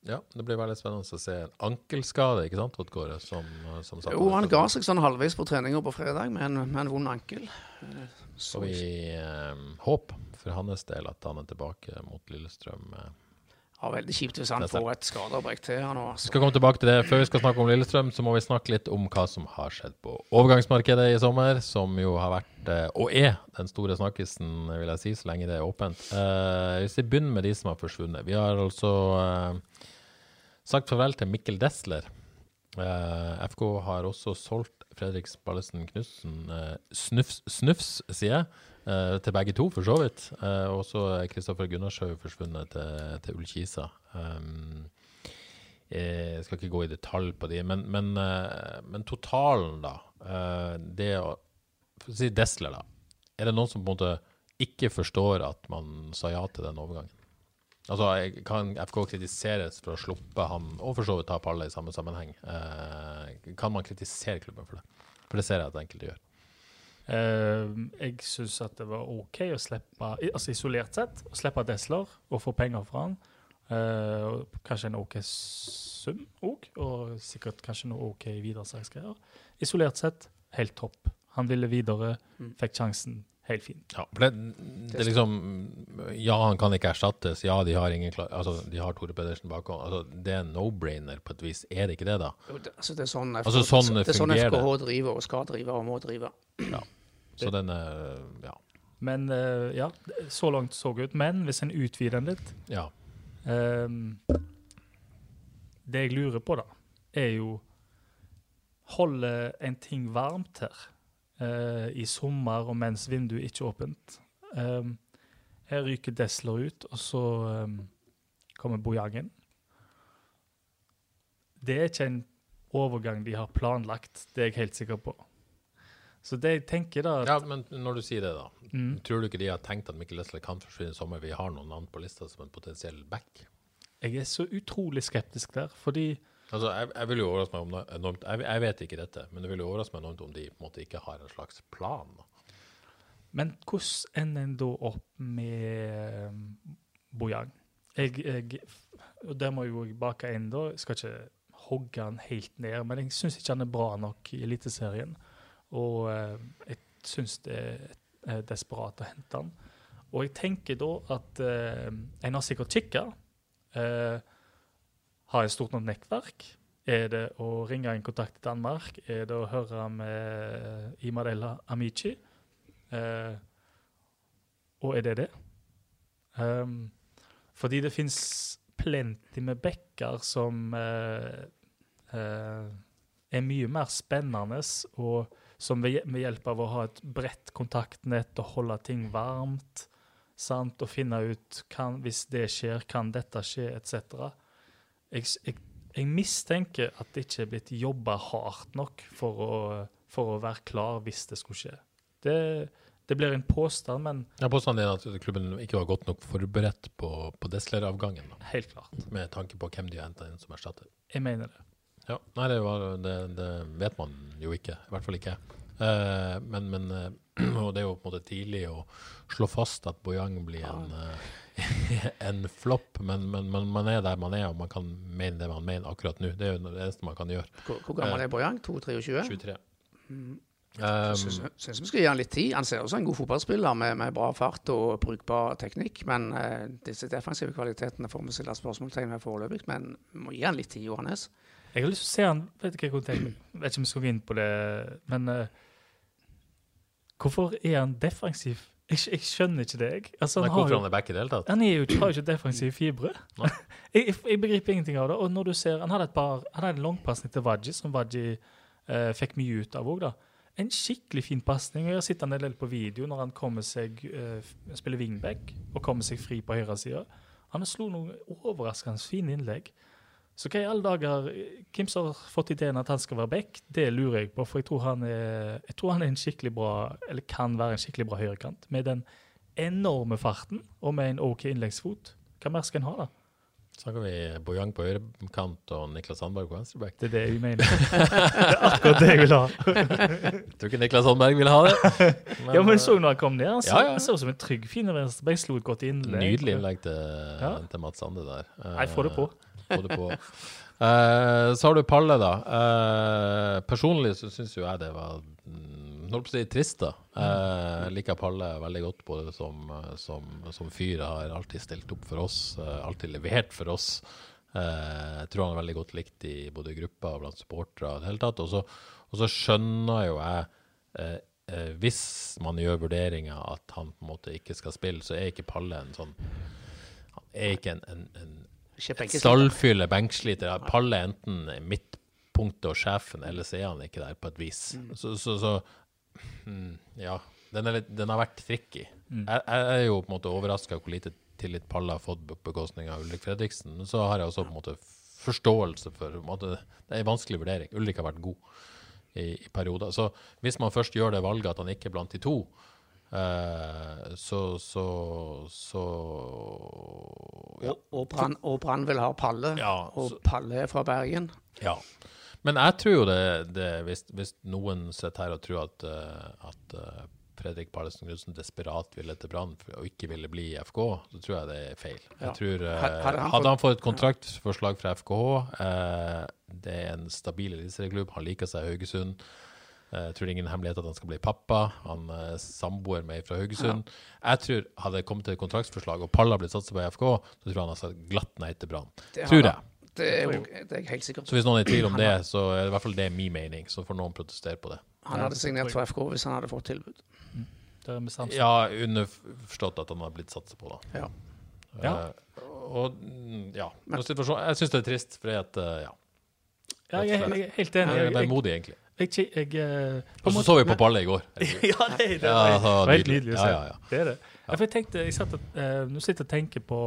Ja, det blir veldig spennende å se en ankelskade, ikke sant, Oddgård, som, eh, som Jo, han ga seg sånn halvveis på treninga på fredag med en, med en vond ankel. Eh, Så Så vi eh, håper for hans del at han er tilbake mot Lillestrøm. eh. ja, veldig kjipt hvis han får et skadeavbrekk til her nå. Vi skal komme tilbake til det. Før vi skal snakke om Lillestrøm, så må vi snakke litt om hva som har skjedd på overgangsmarkedet i sommer, som jo har vært, eh, og er, den store snakkisen, vil jeg si, så lenge det er åpent. Eh, hvis vi begynner med de som har forsvunnet. Vi har altså eh, sagt farvel til Mikkel Desler. Uh, FK har også solgt Fredrik Spallesen Knutsen uh, Snufs, Snufs, sier jeg, uh, til begge to, for så vidt. Uh, er Kristoffer Gunnarshaug forsvunnet til, til Ullkisa. Um, Eh, Jeg skal ikke gå i detalj på de, men, men, eh, men totalen, da. eh, Det å si Desler, da. Er det noen som på en måte ikke forstår at man sa ja til den overgangen? Altså, jeg- Kan FK kritiseres for å sluppe ham, og for så vidt ta Palle i samme sammenheng? Eh, Kan man kritisere klubben for det? For det ser jeg at enkelte gjør. Eh, jeg syns at det var OK å slippe, altså isolert sett, å slippe Desler og få penger fra han. Eh, kanskje en OK sum òg, og sikkert kanskje noe OK videresalgsgreier. Isolert sett, helt topp. Han ville videre, Mm. fikk sjansen. Helt fin. Ja, for det, det er liksom Ja, han kan ikke erstattes. Ja, de har ingen klar, altså, de har Tore Pedersen bakom. Altså, det er no-brainer på et vis. Er det ikke det, da? Jo, det, altså, det er sånn, FK, Altså, sånn det er sånn FKH driver og skal drive og må drive. Så den er Ja. Men eh, ja, så langt så ut. Men hvis en utvider den litt ja. um, det jeg lurer på, da, er jo Holder en ting varmt her eh, i sommer og mens vinduet ikke er åpent? Her ryker Desler ut, og så ehm, kommer Bojangen. Det er ikke en overgang de har planlagt, det er jeg helt sikker på. Så det jeg tenker da ja, men når du sier det, da. mm, Tror du ikke de har tenkt at Mikkel Leslie kan forsvinne i sommer? Vi har noen navn på lista som en potensiell back. Jeg er så utrolig skeptisk der, fordi Altså, jeg, jeg vil jo overraske meg om enormt jeg, jeg vet ikke dette, men det vil jo overraske meg enormt om de på en måte ikke har en slags plan. Men hvordan ender en da opp med um, Bojang? Jeg, jeg, og der må jo jeg bake inn, da. Jeg skal ikke hogge han helt ned, men jeg syns ikke han er bra nok i Eliteserien. Og eh, jeg syns det er desperat å hente han. Og jeg tenker da at uh, en har sikkert kikka. Eh, har et stort nok nettverk. Er det å ringe en kontakt i Danmark? Er det å høre med Imadella Amici? Eh, og er det det? Um, fordi det fins plenty med bekker som eh, eh, er mye mer spennende, og som ved, med hjelp av å ha et bredt kontaktnett og holde ting varmt, sant, og finne ut kan, hvis det skjer, kan dette skje, etc. Jeg, jeg, jeg mistenker at det ikke er blitt jobba hardt nok for å, for å være klar hvis det skulle skje. Det, det blir en påstand, men Ja, Påstanden er at klubben ikke var godt nok forberedt på, på Desler-avgangen, helt klart. med tanke på hvem de har henta inn som erstatter. Jeg mener det. Ja, Nei, det, var, det, det vet man jo ikke. I hvert fall ikke. Eh, men, men eh, Og det er jo på en måte tidlig å slå fast at Bojang blir en, eh, en flopp, men, men, men man er der man er, og man kan mene det man mener akkurat nå. Det er jo det eneste man kan gjøre. Hvor, hvor gammel er Bojang? 2-23? 23. Mm. Um, Syns syns vi skal gi han litt tid. Han ser også en god fotballspiller med, med bra fart og brukbar teknikk. Men uh, disse defensive kvalitetene får vi stille spørsmålstegn ved foreløpig. Men vi må gi han litt tid, Johannes. Jeg har lyst til å se han Vet ikke. Vet ikke om vi skal gå inn på det, men uh, Hvorfor er han defensiv? Jeg, jeg skjønner ikke det, jeg. Altså, han, har jo, han back i det hele tatt? han er jo ikke, har jo ikke defensive fibre. Jeg, jeg, begriper ingenting av det. Og når du ser, Han hadde et par, han hadde en langpasning til Waji, som Waji eh, fikk mye ut av òg. En skikkelig fin pasning. Jeg har sett han en del på video når han kommer seg, eh, spiller wingback og kommer seg fri på høyresida. Han slo noen overraskende fine innlegg. Så hva i alle dager Hvem som har fått ideen at han skal være back, det lurer jeg på. For jeg tror han er, jeg tror han er en skikkelig bra, eller kan være en skikkelig bra høyrekant. Med den enorme farten og med en OK innleggsfot. Hva mer skal en ha, da? Så kan vi Bojang på høyrekant og Niklas Sandberg på venstreback. Det er det jeg mener. det er akkurat det jeg vil ha. Jeg tror ikke Niklas Sandberg vil ha det. ja, men så når han kom ned? Han så, Ja, ja. så ut som en trygg fin venstreback. Slo et godt innlegg. Nydelig innlegg til, Ja. til Mats Sande der. Nei, få det på. Det på. Uh, så har du Palle, da. Uh, personlig så syns jo jeg det var mm, holdt på å si trist, da. Uh, liker Palle veldig godt både som, som, som fyr. Har alltid stilt opp for oss, alltid levert for oss. Jeg tror han er veldig godt likt i både gruppa og blant supportere i det hele tatt. Og så, skjønner jo jeg Hvis man gjør vurderinger at han på en måte ikke skal spille, så er ikke Palle en sånn Han er ikke en, en, en Ikke benkesliter. stallfylle benksliter. Palle er enten midtpunktet og sjefen, eller så er han ikke der på et vis. Så, så, så mm, ja. Den, er litt, den har vært tricky. Jeg, jeg er jo på en måte overraska hvor lite tillit Palle har fått på bekostning av Ulrik Fredriksen. Men så har jeg også på en måte forståelse for på en måte, Det er en vanskelig vurdering. Ulrik har vært god i, i perioder. Så hvis man først gjør det valget at han ikke er blant de to, eh, så, så, så ja. Og, og Brann vil ha Palle, Ja, og så- Palle er fra Bergen. Ja. Men jeg tror jo det, det hvis, hvis noen sitter her og tror at, eh, at eh, Fredrik Pallesen Knutsen desperat ville til Brann og ikke ville bli i FK, så tror jeg det er feil. Ja. Jeg tror, Hadde han fått et kontraktforslag fra FKH, eh, det er en stabil eliteserieklubb, han liker seg i Haugesund. Eh, Jeg tror det er ingen hemmelighet at han skal bli pappa. Han er samboer med ei fra Haugesund. Jeg tror Hadde det kommet til et kontraktsforslag, og Palla blitt satset på FK, så tror jeg han hadde sagt glatt nei til Brann. Tror jeg. Det er, jo, det er jeg helt sikker Så hvis noen er i tvil om det, så er det i hvert fall det er min mening. Så får noen protestere på det. Han hadde signert for FK hvis han hadde fått tilbud. Er vi. Ja, underforstått at han har blitt satset på, da. Ja. Ja. Uh, og mm, ja. Jeg syns det er trist, fordi at uh, ja. Ja, jeg, er- helt enig. Jeg er vemodig, egentlig. Jeg, jeg, eh, Og så så vi på ballet i går. ja, det det. Var helt nydelig. å Ja, se. ja, ja. Det er det. Jeg tenkte, jeg satt at, uh, Nå sitter jeg og tenker på,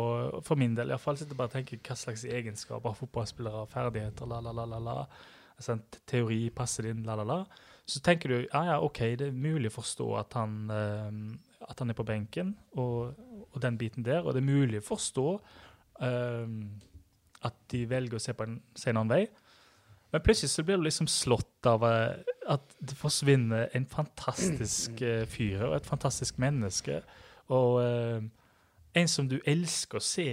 for min del iallfall, sitter bare og tenker hva slags egenskaper fotballspillere har ferdigheter, la, la, la, la, la. Altså, teori passer inn, la, la, la. Så tenker du ja, ja, OK, det er mulig å forstå at han, uh, at han er på benken, og, og den biten der. Og det er mulig å forstå uh, at de velger å se, på en, se en annen vei. Men plutselig så blir du liksom slått av eh, at det forsvinner en fantastisk eh, fyr og et fantastisk menneske. Og eh, en som du elsker å se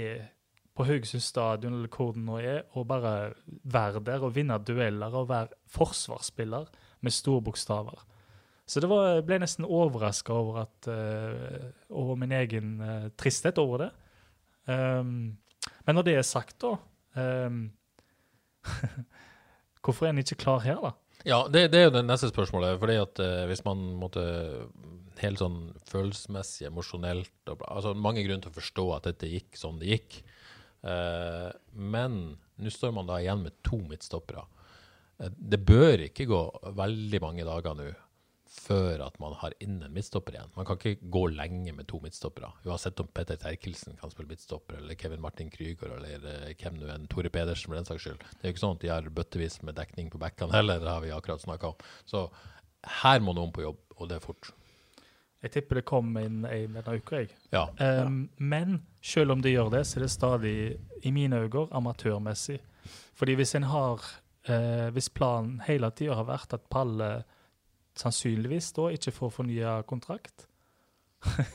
på Haugesund stadion eller hvor det nå er, og bare være der og vinne dueller og være forsvarsspiller med store bokstaver. Så det var, jeg ble nesten overraska over at uh, over min egen uh, tristhet over det. Um, men når det er sagt, da um, Hvorfor er en ikke klar her, da? Ja, det, det er jo det neste spørsmålet. fordi at eh, Hvis man måtte helt sånn følelsesmessig, emosjonelt og altså Mange grunner til å forstå at dette gikk som det gikk. Eh, men nå står man da igjen med to midtstoppere. Eh, det bør ikke gå veldig mange dager nå før at man har inn en midtstopper igjen. Man kan ikke gå lenge med to midtstoppere. Uansett om Petter Terkelsen kan spille midtstopper, eller Kevin Martin Krüger, eller eh, hvem nå enn, Tore Pedersen for den saks skyld. Det er jo ikke sånn at de har bøttevis med dekning på bekkene heller, det har vi akkurat snakka om. Så her må noen på jobb, og det er fort. Jeg tipper det kommer inn ei denne uka, jeg. Ja. Um, Men selv om det gjør det, så er det stadig, i mine øyne, amatørmessig. Fordi hvis en har uh, Hvis planen hele tida har vært at Palle sannsynligvis da ikke får fornya kontrakt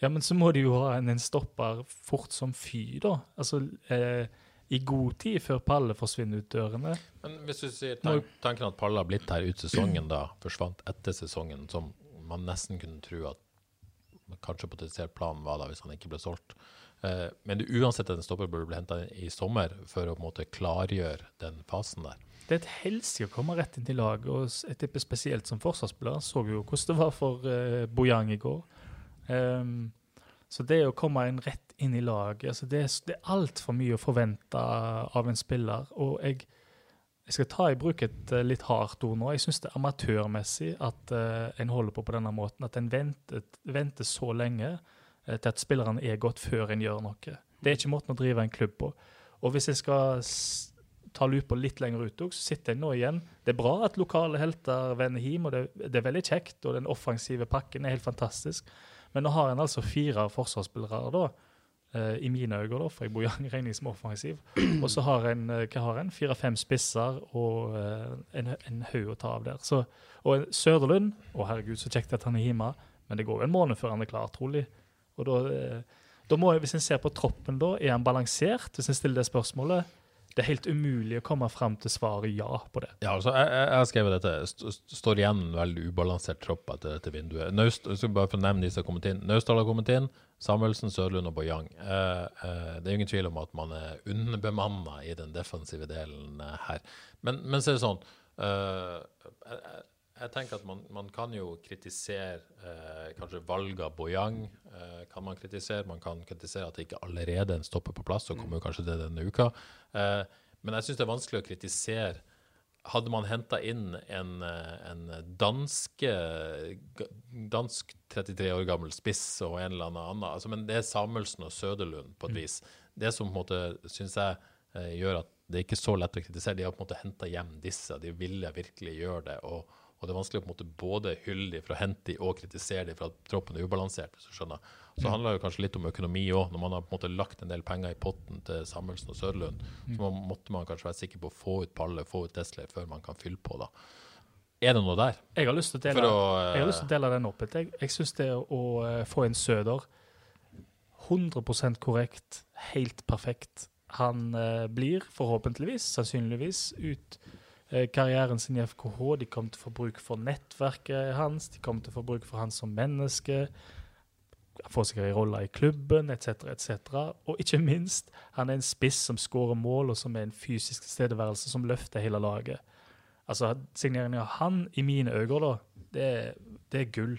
Ja, men så må de jo ha en, en stopper fort som fy, da. Altså eh, i god tid før Palle forsvinner ut dørene. Men hvis du sier tank, tanken at Palle har blitt her ut sesongen, da forsvant etter sesongen, som man nesten kunne tro at kanskje potensielt planen var da hvis han ikke ble solgt. Eh, men det uansett en stopper burde bli henta i sommer for å på en måte klargjøre den fasen der. Det er et helsike å komme rett inn i laget, og jeg tipper spesielt som forsvarsspiller. Så jo hvordan det var for uh, Bojang i går. Um, så det å komme inn rett inn i laget altså Det, er det er altfor mye å forvente av en spiller. Og jeg, jeg skal ta i bruk et eh, litt hardt ord nå. Jeg syns det er amatørmessig at uh, en holder på på denne måten. At en venter, venter så lenge uh, til at spillerne er godt før en gjør noe. Det er ikke måten å drive en klubb på. Og hvis jeg skal s ta lupa litt lenger ut, òg, så sitter jeg nå igjen. Det er bra at lokale helter vender hjem, og det, det er veldig kjekt. Og den offensive pakken er helt fantastisk. Men nå har en altså fire forsvarsspillere, da, eh, i mine øyne, da, for jeg bor i regning som offensiv. Og så har en eh, hva har en? fire-fem spisser og eh, en, en haug å ta av der. Så, og Søderlund Å, herregud, så kjekt at han er hjemme. Men det går jo en måned før han er klar, trolig. Og da, da må jeg, Hvis en ser på troppen, da, er han balansert? Hvis en stiller det spørsmålet? Det er helt umulig å komme fram til svaret ja på det. Ja, altså, jeg, har skrevet dette. St st- står igjen en veldig ubalansert tropp etter dette vinduet. Naust, jeg skal bare få nevne de som har kommet inn. Naustdal har kommet inn. Samuelsen, Sørlund og Bojang. Eh, eh, det er ingen tvil om at man er underbemanna i den defensive delen eh, her. Men, men så er det sånn eh, jeg, tenker at man, man kan jo kritisere eh, kanskje valget av Bojang. Eh, kan man kritisere. Man kan kritisere at det ikke allerede er en stopper på plass, så kommer jo kanskje det denne uka. Eh, men jeg syns det er vanskelig å kritisere hadde man henta inn en, eh, en danske, dansk 33 år gammel spiss og en eller annen altså, Men det er Samuelsen og Søderlund på et vis. Det som på en måte syns jeg eh, gjør at det er ikke så lett å kritisere, de har på en måte henta hjem disse. De ville virkelig gjøre det. Og, og det er vanskelig å på en måte både hylle dem for å hente dem og kritisere dem for at troppen er ubalansert. hvis du skjønner. Så handler det kanskje litt om økonomi òg. Når man har på en måte lagt en del penger i potten til Samuelsen og Sørlund, så må, måtte man kanskje være sikker på å få ut Palle, få ut tesler før man kan fylle på. da. Er det noe der? Jeg har lyst til å dele, å, eh, jeg har lyst til å dele den opp litt. Jeg, jeg syns det å, eh, få en Søder 100% korrekt, helt perfekt. Han eh, blir forhåpentligvis, sannsynligvis, ut eh, karrieren sin i FKH. De kommer til å få bruk for nettverket hans, de kommer til å få bruk for han som menneske. Får sikkert en rolle i klubben, etc., etc. Og ikke minst, han er en spiss som skårer mål, og som er en fysisk tilstedeværelse som løfter hele laget. Altså, Signeringen av han, i mine øyne, da, det, er- det er gull.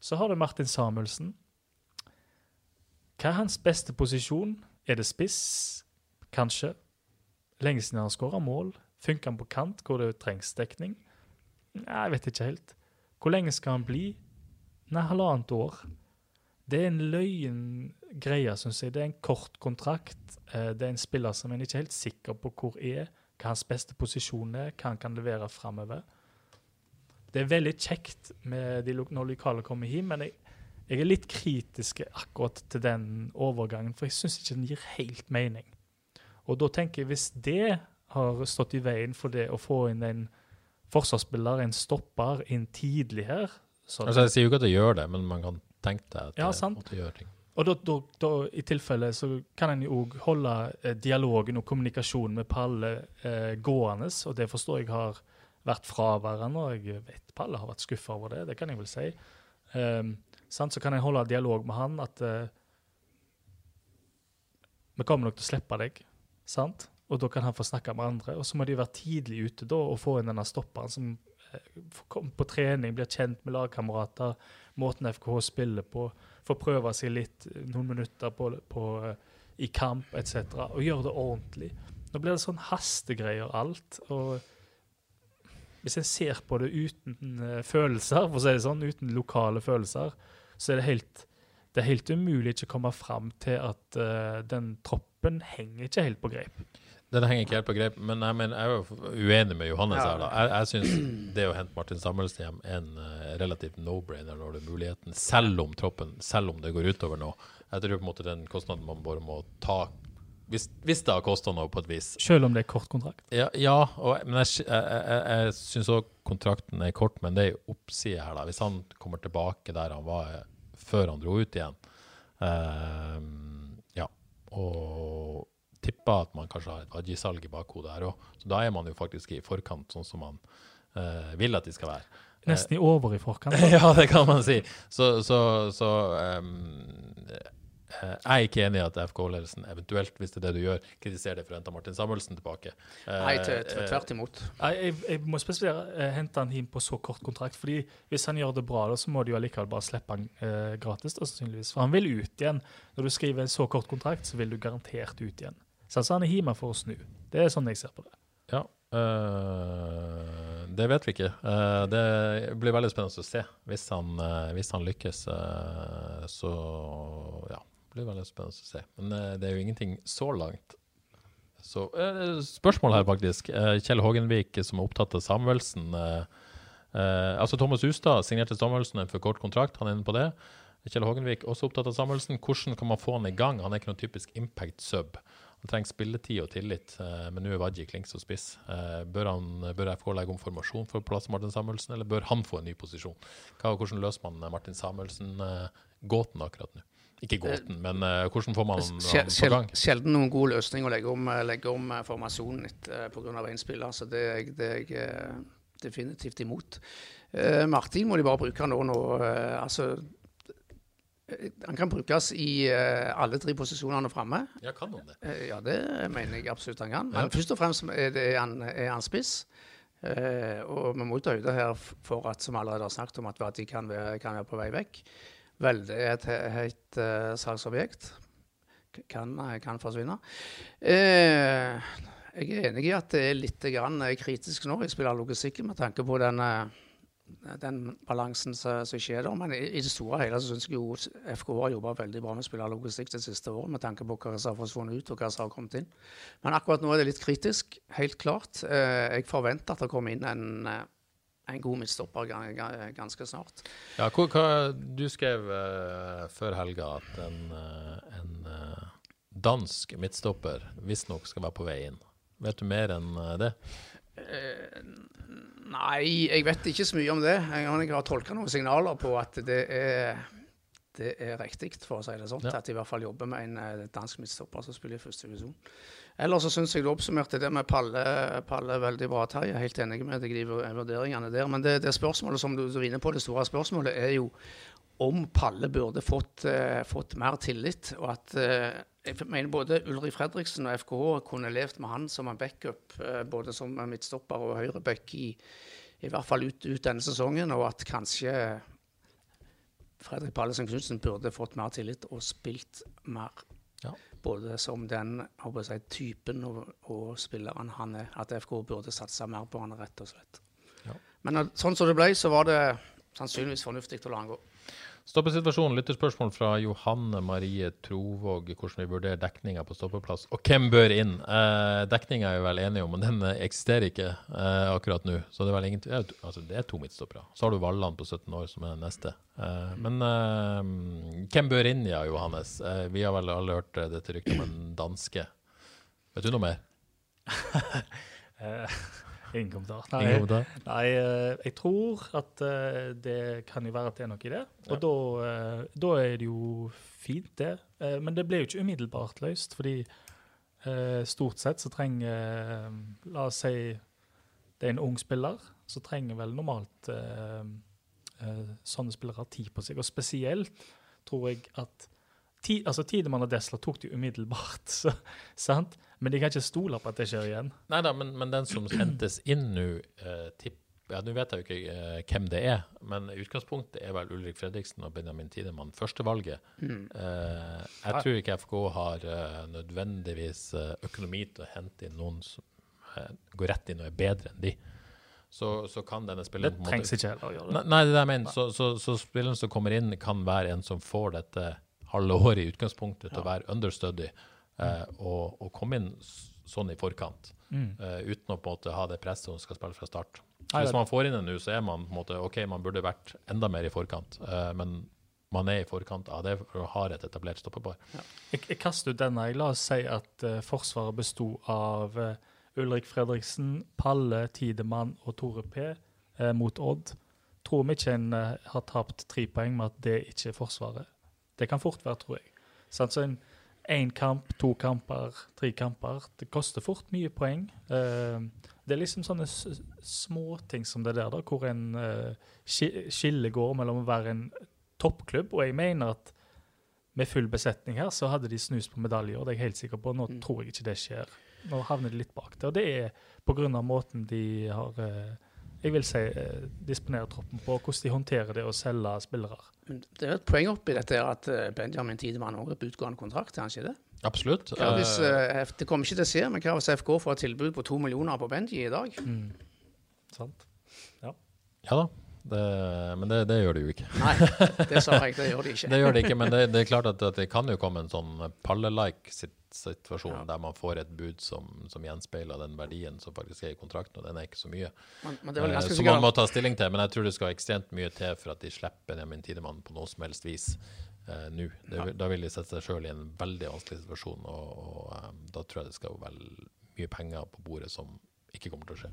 Så har du Martin Samuelsen. Hva er hans beste posisjon? Er det spiss? Kanskje. Lenge siden han har skåra mål. Funker han på kant hvor det trengs dekning? Jeg vet ikke helt. Hvor lenge skal han bli? Nei, halvannet år. Det er en løgn greie, syns jeg. Det er en kort kontrakt. Eh, Det er en spiller som en ikke er helt sikker på hvor er, hva hans beste posisjon er, hva han kan levere framover. Det er veldig kjekt med de, når lokale kommer hit, men jeg, jeg er litt kritisk akkurat til den overgangen, for jeg syns ikke den gir helt mening. Og da tenker jeg, hvis det har stått i veien for det å få inn en forsvarsspiller, en stopper, inn tidlig her så Altså, jeg sier jo ikke at det gjør det, men man kan tenke det. at Ja, det sant. måtte gjøre ting. Og da, da, da, i tilfelle så kan en jo òg holde eh, dialogen og kommunikasjonen med Palle eh, gående, og det forstår jeg har vært fraværende, og jeg vet Palle har vært skuffa over det. Det kan jeg vel si. Um, sant? Så kan jeg holde dialog med han at uh, vi kommer nok til å slippe deg, sant? Og da kan han få snakke med andre. Og så må de være tidlig ute da og få inn denne stopperen som eh, får på trening, blir kjent med lagkamerater, måten FKH spiller på, får prøve seg litt eh, noen minutter på, på, eh, i kamp etc. Og gjøre det ordentlig. Nå blir det sånn hastegreier alt. og hvis en ser på det uten følelser, for å si det sånn, uten lokale følelser, så er det helt, det er helt umulig ikke å komme fram til at uh, den troppen henger ikke helt på greip. Den henger ikke helt på greip, men jeg, mener, jeg er jo uenig med Johannes her. da. Jeg, jeg syns det å hente Martin Samuelsen hjem er en uh, relativt no-brainer når det er muligheten, selv om troppen, selv om det går utover nå. Jeg tror på en måte den kostnaden man bare må ta hvis, hvis det har kosta noe på et vis. Selv om det er kort kontrakt? Ja, ja og, men jeg, jeg, jeg, jeg syns òg kontrakten er kort, men det er jo oppside her. da. Hvis han kommer tilbake der han var eh, før han dro ut igjen, uh, ja, og tipper at man kanskje har et Adji-salg i bakhodet her òg, så da er man jo faktisk i forkant, sånn som man uh, vil at de skal være. Nesten i over i forkant. ja, det kan man si. Så, så, så um, Eh, jeg er ikke enig i at FK-ledelsen eventuelt, hvis det er det du gjør, kritiserer det for å hente Martin Samuelsen tilbake. Nei, tvert imot. Jeg, jeg, må spesifisere eh, hente han inn på så kort kontrakt. fordi Hvis han gjør det bra, så må du jo allikevel bare slippe han eh, gratis. Da, sannsynligvis. For han vil ut igjen. Når du skriver en så kort kontrakt, så vil du garantert ut igjen. Så han er hjemme for å snu. Det er sånn jeg ser på det. Ja, øh, det vet vi ikke. Uh, det blir veldig spennende å se. Hvis han, uh, hvis han lykkes, uh, så ja blir veldig spennende å se. Men det er jo ingenting så langt. Så Spørsmål her, faktisk. Kjell Hågenvik, som er opptatt av Samuelsen. altså Thomas Ustad signerte Samuelsen en for kort kontrakt, han er inne på det. Kjell Hågenvik også opptatt av Samuelsen. Hvordan kan man få han i gang? Han er ikke noen typisk impact sub. Han trenger spilletid og tillit, men nå er Wadji klink som spiss. Bør, han, bør FK legge om formasjon for å plasse Martin Samuelsen, eller bør han få en ny posisjon? Hva, hvordan løser man Martin Samuelsen-gåten akkurat nå? Ikke gåten, men hvordan får man han på gang? Sjelden noen god løsning å legge om, eh, legge om formasjonen uh, pga. én spiller. Så det det er jeg definitivt imot. Martin må de bare bruke nå. nå altså, han kan brukes i alle tre posisjonene framme. Ja, kan han det? ja, det mener jeg absolutt han kan. Men ja. først og fremst er, det, er, han, er han spiss. og vi må ta høyde her for at, som allerede har snakket om, at de kan kan være på vei vekk veldig et høyt uh, salgsobjekt. Kan, kan forsvinne. Uh, jeg er enig i at det er litt grann kritisk nå i spillerlogistikken med tanke på den, den balansen som, skjer der. Men i, i, det store og hele så syns jeg jo FK har jobba veldig bra med spillerlogistikk det siste året, med tanke på hva som har forsvunnet ut og hva som har kommet inn. Men akkurat nå er det litt kritisk, helt klart. Uh, jeg forventer at det kommer inn en en god midtstopper ganske snart. Ja, hva, hva, du skrev uh, før helga at en, uh, en uh, dansk midtstopper visstnok skal være på vei inn. Vet du mer enn det? Nei, jeg vet ikke så mye om det. Jeg har tolka noen signaler på at det er, det er riktig, for å si det sånn. Ja. At de i hvert fall jobber med en dansk midtstopper som spiller i første divisjon. Ellers så syns jeg du oppsummerte det med Palle, Palle veldig bra, Terje. Jeg er helt enig med deg i de vurderingene der. Men det, det spørsmålet som du, du er inne på, det store spørsmålet, er jo om Palle burde fått, uh, fått mer tillit. Og at uh, jeg mener både Ulrik Fredriksen og FKH kunne levd med han som en backup, uh, både som midtstopper og høyreback i, i hvert fall ut, ut, denne sesongen. Og at kanskje Fredrik Pallesen Knutsen burde fått mer tillit og spilt mer. Ja. Både som den si, typen og, og, spilleren han er. At FK burde satse mer på han, rett og slett. Ja. Men sånn som det ble, så var det sannsynligvis fornuftig å la han gå. Stoppesituasjonen. Lytterspørsmål fra Johanne Marie Trovåg. Hvordan vi vurderer dekninga på stoppeplass. Og hvem bør inn? Eh, dekninga er vi vel enige om, men den eksisterer ikke eh, akkurat nå. Så det er vel ingen, ja, altså det er to midtstoppere. Så har du Valland på 17 år, som er den neste. Eh, men eh, hvem bør inn, ja, Johannes? Eh, vi har vel alle hørt eh, dette ryktet om en danske. Vet du noe mer? Ingen kommentar. Nei, Ingen kommentar. nei eh, jeg tror at uh, det kan jo være at det er noe i det. Og da, uh, da, er det jo fint, det. Men det ble jo ikke umiddelbart løst, fordi stort sett så trenger La oss si det er en ung spiller, så trenger vel normalt eh, eh, sånne spillere tid på seg. Og spesielt tror jeg at ti, altså Tidemann og Desla tok det jo umiddelbart, så, sant? Men de kan ikke stole på at det skjer igjen. Nei da, men, men den som hentes inn nå, eh, tipp ja, Nå vet jeg jo ikke eh, hvem det er, men utgangspunktet er vel Ulrik Fredriksen og Benjamin Tidemann førstevalget. Mm. Eh, jeg tror ikke FK har eh, nødvendigvis eh, økonomi til å hente inn noen som eh, går rett inn og er bedre enn de. Så, så kan denne Det spilleren måte- trengs ikke heller å gjøre det. Nei, nei, det er det jeg mener. Så, så, så spilleren som kommer inn, kan være en som får dette halve året i utgangspunktet til å være understudy, eh, og, og komme inn sånn i forkant. Mm. eh, uten å på en måte ha det presset hun skal spille fra start. Hvis man får inn en nå, så er man på en måte OK, man burde vært enda mer i forkant, eh, men man er i forkant av det for å ha et etablert stoppepar. Jeg, jeg kaster ut denne. La oss si at uh, Forsvaret besto av Ulrik Fredriksen, Palle, Tidemann og Tore P mot Odd. Tror vi ikke en har tapt tre poeng med at det ikke er Forsvaret. Det kan fort være, tror jeg. Sånn, Så en én kamp, to kamper, tre kamper Det koster fort mye poeng. Eh, det er liksom sånne småting som det der, da, hvor en eh, skille går mellom å være en toppklubb, og jeg mener at med full besetning her, så hadde de snust på medaljer. Det er jeg helt sikker på. Nå Mm. tror jeg ikke det skjer. Nå havner de litt bak det. Og det er pga. måten de har eh, jeg vil si disponere disponerer troppen på, hvordan de håndterer det å selge spillere. Men det er jo et poeng oppi dette her at eh, Benjamin Tidemann også er på utgående kontrakt, er han ikke det? Absolutt. Hva hvis, Eh, eh, F- det kommer ikke til å skje, men hva hvis FK får et tilbud på to millioner på Benji i dag? Sant? ja da. Det, men det, det gjør det jo ikke. Nei, det sa jeg, det gjør de ikke. Det gjør det ikke, men det, det er klart at, at det kan jo komme en sånn palle-like sit situasjon Ja. der man får et bud som, som gjenspeiler den verdien som faktisk er i kontrakten, og den er ikke så mye. Men, men Eh, som man må ta stilling til, men jeg tror det skal ekstremt mye til for at de slipper Benjamin Tidemann på noe som helst vis eh, nå. Det vil- Da vil de sette seg sjøl i en veldig vanskelig situasjon, og, og um, da tror jeg det skal vel mye penger på bordet som ikke kommer til å skje.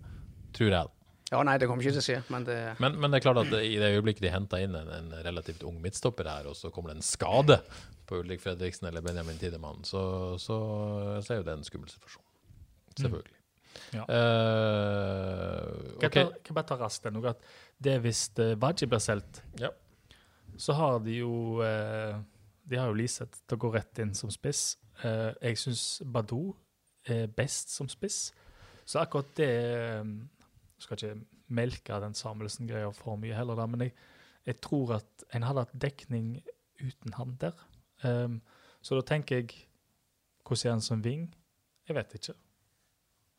Tror jeg. Ja, nei, det kommer ikke til å skje, men det Men, men det er klart at i det øyeblikket de henter inn en, en relativt ung midtstopper her, og så kommer det en skade på Ulrik Fredriksen eller Benjamin Tidemann, så, så, så er jo det en skummel situasjon. Selvfølgelig. Ja. Uh, okay. Kan jeg bare ta raskt noe? at det er hvis uh, blir solgt, Ja. så har de jo uh, De har jo Liseth til å gå rett inn som spiss. Uh, jeg syns Badou er best som spiss. Så akkurat det um, Skal ikke melke den Samuelsen-greia for mye heller, da, men jeg, jeg tror at en hadde hatt dekning uten han der. Um, så da tenker jeg Hvordan er han som wing? Jeg vet ikke.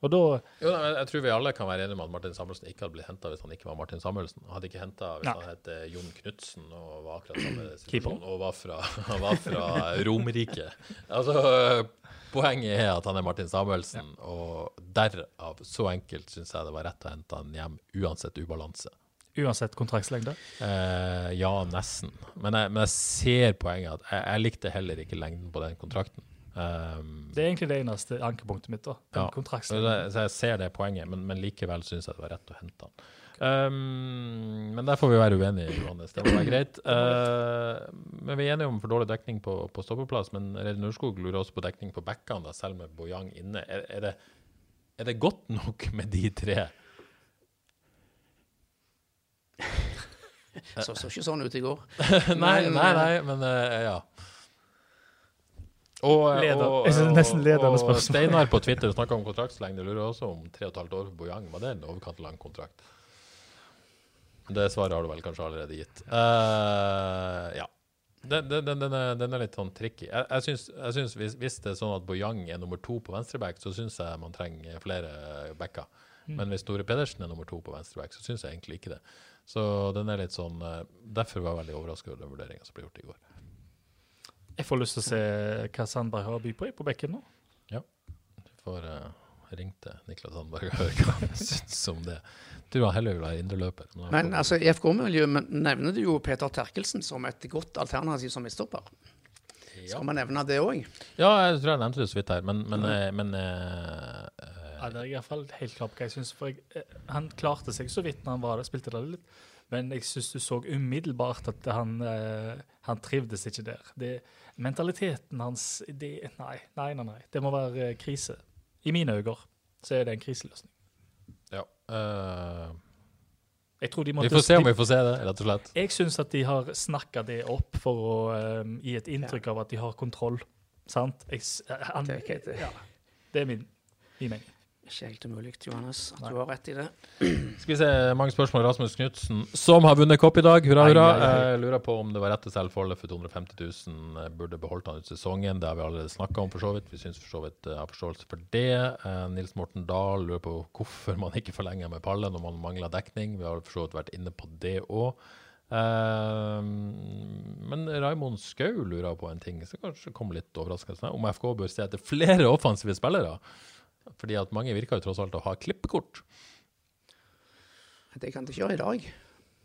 Og da Jo, jeg, jeg tror vi alle kan være enige om at Martin Samuelsen ikke hadde blitt henta hvis han ikke var Martin Samuelsen. Han hadde ikke henta hvis Nei. han het eh, Jon Knutsen og var akkurat samme situasjon og var fra, var fra Romerike. Altså, poenget er at han er Martin Samuelsen, og derav, så enkelt syns jeg det var rett å hente han hjem, uansett ubalanse. Uansett kontraktslengde Uh, ja, nesten. Men jeg, men jeg ser poenget. at jeg, jeg likte heller ikke lengden på den kontrakten. Um, Det er egentlig det eneste ankepunktet mitt. da, den Ja, så, så jeg ser det poenget, men, men likevel syns jeg det var rett å hente han. Um, men der får vi være uenige, Johannes. Det må være greit. Uh, men vi er enige om for dårlig dekning på, på stoppeplass. Men Reidun Norskog lurer også på dekning på backene, selv med Bojang inne. Er, er, det, er det godt nok med de tre? så, så ikke sånn ut i går. nei, nei, nei, men uh, ja. Og, Leder- og, og, og spørsmål. Steinar på Twitter snakka om kontraktslengde. Lurer også om tre og et halvt år for Bojang. Var det en overkant lang kontrakt? Det svaret har du vel kanskje allerede gitt. Uh, ja. Den, den, den, den, er, den er litt sånn tricky. Jeg, jeg syns, jeg syns hvis, hvis det er sånn at Bojang er nummer to på venstreback, så syns jeg man trenger flere backer. Mm. Men hvis Store Pedersen er nummer to på venstreback, så syns jeg egentlig ikke det. Så den er litt sånn eh, Derfor var jeg veldig overraska over den vurderinga som ble gjort i går. Jeg får lyst til å se hva Sandberg har å by på på bekken nå. Ja. Du får uh, ringe til Niklas Sandberg og høre hva han syns om det. Jeg tror han heller vil være indreløper. Men, Men får- altså, i FK-miljøet nevner du jo Peter Terkelsen som et godt alternativ som midtstopper. ja. Skal man nevne det òg? ja, jeg tror jeg nevnte det så vidt her, men, men, mm. men uh, eh, Ja, det er i hvert fall helt klart hva jeg synes, for jeg, eh, Han klarte seg så vidt når han var der, spilte der litt. Men jeg syns du så umiddelbart at han, eh, han trivdes ikke der. Det, mentaliteten hans det, Nei, nei, nei. nei. Det må være eh, krise. I mine øyne så er det en kriseløsning. Ja. Uh... Jeg tror de vi får se om vi får se det, rett og slett. Jeg syns at de har snakka det opp for å um, gi et inntrykk av at de har kontroll. Sant? Jeg, eh, han, Det er ja, det er min, min mening. Ikke helt umulig, Johannes, at Nei. du har rett i det. Skal vi se, mange spørsmål. Rasmus Knutsen, som har vunnet kopp i dag. Hurra, hurra. Jeg lurer på om det var rett å selge Folle for 250 000. eh, Burde beholdt han ut sesongen. Det har vi allerede snakka om, for så vidt. Vi syns for så vidt eh, har forståelse for det. Eh, Nils Morten Dahl lurer på hvorfor man ikke forlenger med Palle når man mangler dekning. Vi har for så vidt vært inne på det òg. men Raimond Skau lurer på en ting som kanskje kom litt overraskende. Om FK bør se etter flere offensive spillere. Fordi at mange virker jo tross alt å ha klippekort. Det kan du ikke gjøre i dag,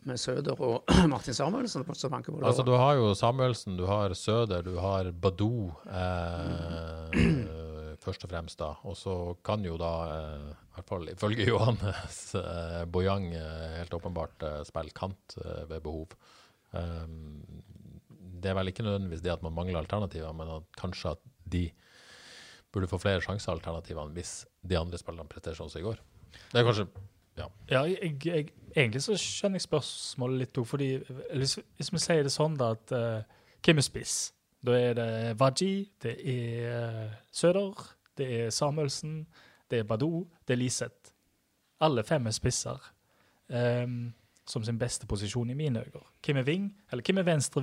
med Søder og Martin Samuelsen. som banker på Altså, du har jo Samuelsen, du har Søder, du har Badou, eh, først og fremst da. Og så kan jo da, eh, i hvert fall ifølge Johannes, eh, Bojang eh, helt åpenbart eh, spille kant ved behov. Um, det er vel ikke nødvendigvis det at man mangler alternativer, men at kanskje at de burde få flere sjanser alternativene hvis de andre spillerne presterer sånn som i går. Det er kanskje Ja, jeg, jeg, egentlig så skjønner jeg spørsmålet litt òg, fordi hvis, hvis vi sier det sånn, da, at uh, hvem er spiss? Da er det Waji, det er eh, Søder, det er Samuelsen, det er Badou, det er Liseth. Alle fem er spisser. Um, som sin beste posisjon i mine øyne. Hvem er ving? Eller hvem er venstre?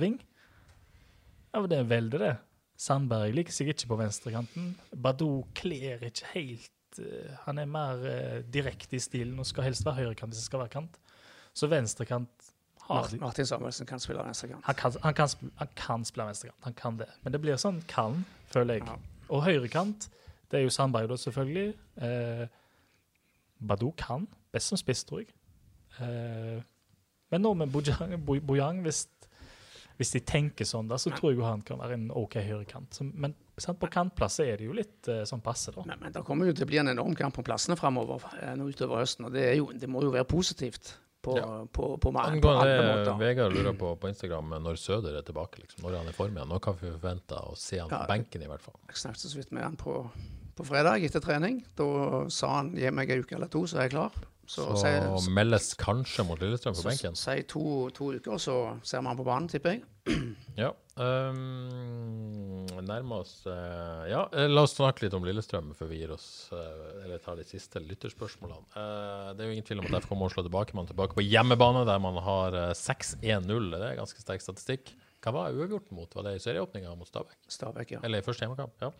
Ja, det er veldig det. Sandberg liker seg ikke på venstrekanten. Badou kler ikke helt uh, Han er mer uh, direkte i stilen og skal helst være høyrekant hvis det skal være kant. Så venstrekant har Mart- Martin Samuelsen kan spille venstrekant. han kan, han, kan, han kan spille venstrekant, han kan det. Men det blir sånn kan, føler jeg. Ja. Og høyrekant, det er jo Sandberg da, selvfølgelig. Uh, Badou kan, best som spiss, tror jeg. Uh, men nå med Bojang, Bojang hvis, hvis de tenker sånn, da, så tror jeg jo han kan være en OK høyrekant. Men sant, på kantplass er det jo litt eh, sånn passe, da. Men, men det kommer jo til å bli en enorm kamp om plassene framover eh, nå utover høsten. Og det, er jo, det må jo være positivt på, Ja. på, på, på, på alle måter. Vegard lurer på på Instagram når Søder er tilbake, liksom, når er i form igjen? Når kan vi forvente å se han på Ja. benken, i hvert fall? Jeg snakket så vidt med han på, på fredag etter trening. Da sa han gi meg en uke eller to, så er jeg klar. Så, Så så meldes kanskje mot Lillestrøm på så- benken? Si to, to uker, så ser man på banen, tipper jeg. Ja. Um, nærmer oss eh, Ja, eh, la oss snakke litt om Lillestrøm før vi gir oss uh, Eller tar de siste lytterspørsmålene. Uh, det er jo ingen tvil om at FK må slå tilbake. Man er tilbake på hjemmebane, der man har eh, 6-1-0. Det er ganske sterk statistikk. Hva var uavgjort mot? Var det i serieåpninga mot Stabæk? Stabæk, ja. Eller i første hjemmekamp? Ja.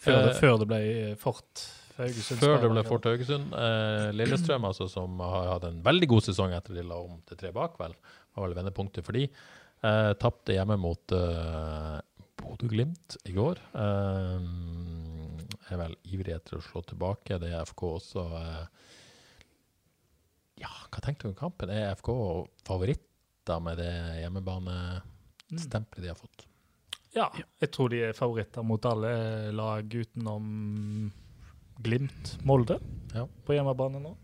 Før det, før det ble Fort. Haugesund Før det ble? Fort Haugesund. Eh, Lillestrøm, altså, som har hatt en veldig god sesong etter de la om til tre bak, vel, var vel vendepunktet for de. Eh, Tapte hjemme mot eh, Bodø-Glimt i går. Eh, er vel ivrig etter å slå tilbake. Det er FK også. Eh, ja, hva tenkte du om kampen? Er FK favoritter med det hjemmebanestempelet de har fått? Ja, jeg tror de er favoritter mot alle lag utenom Glimt Molde Ja. på hjemmebane nå.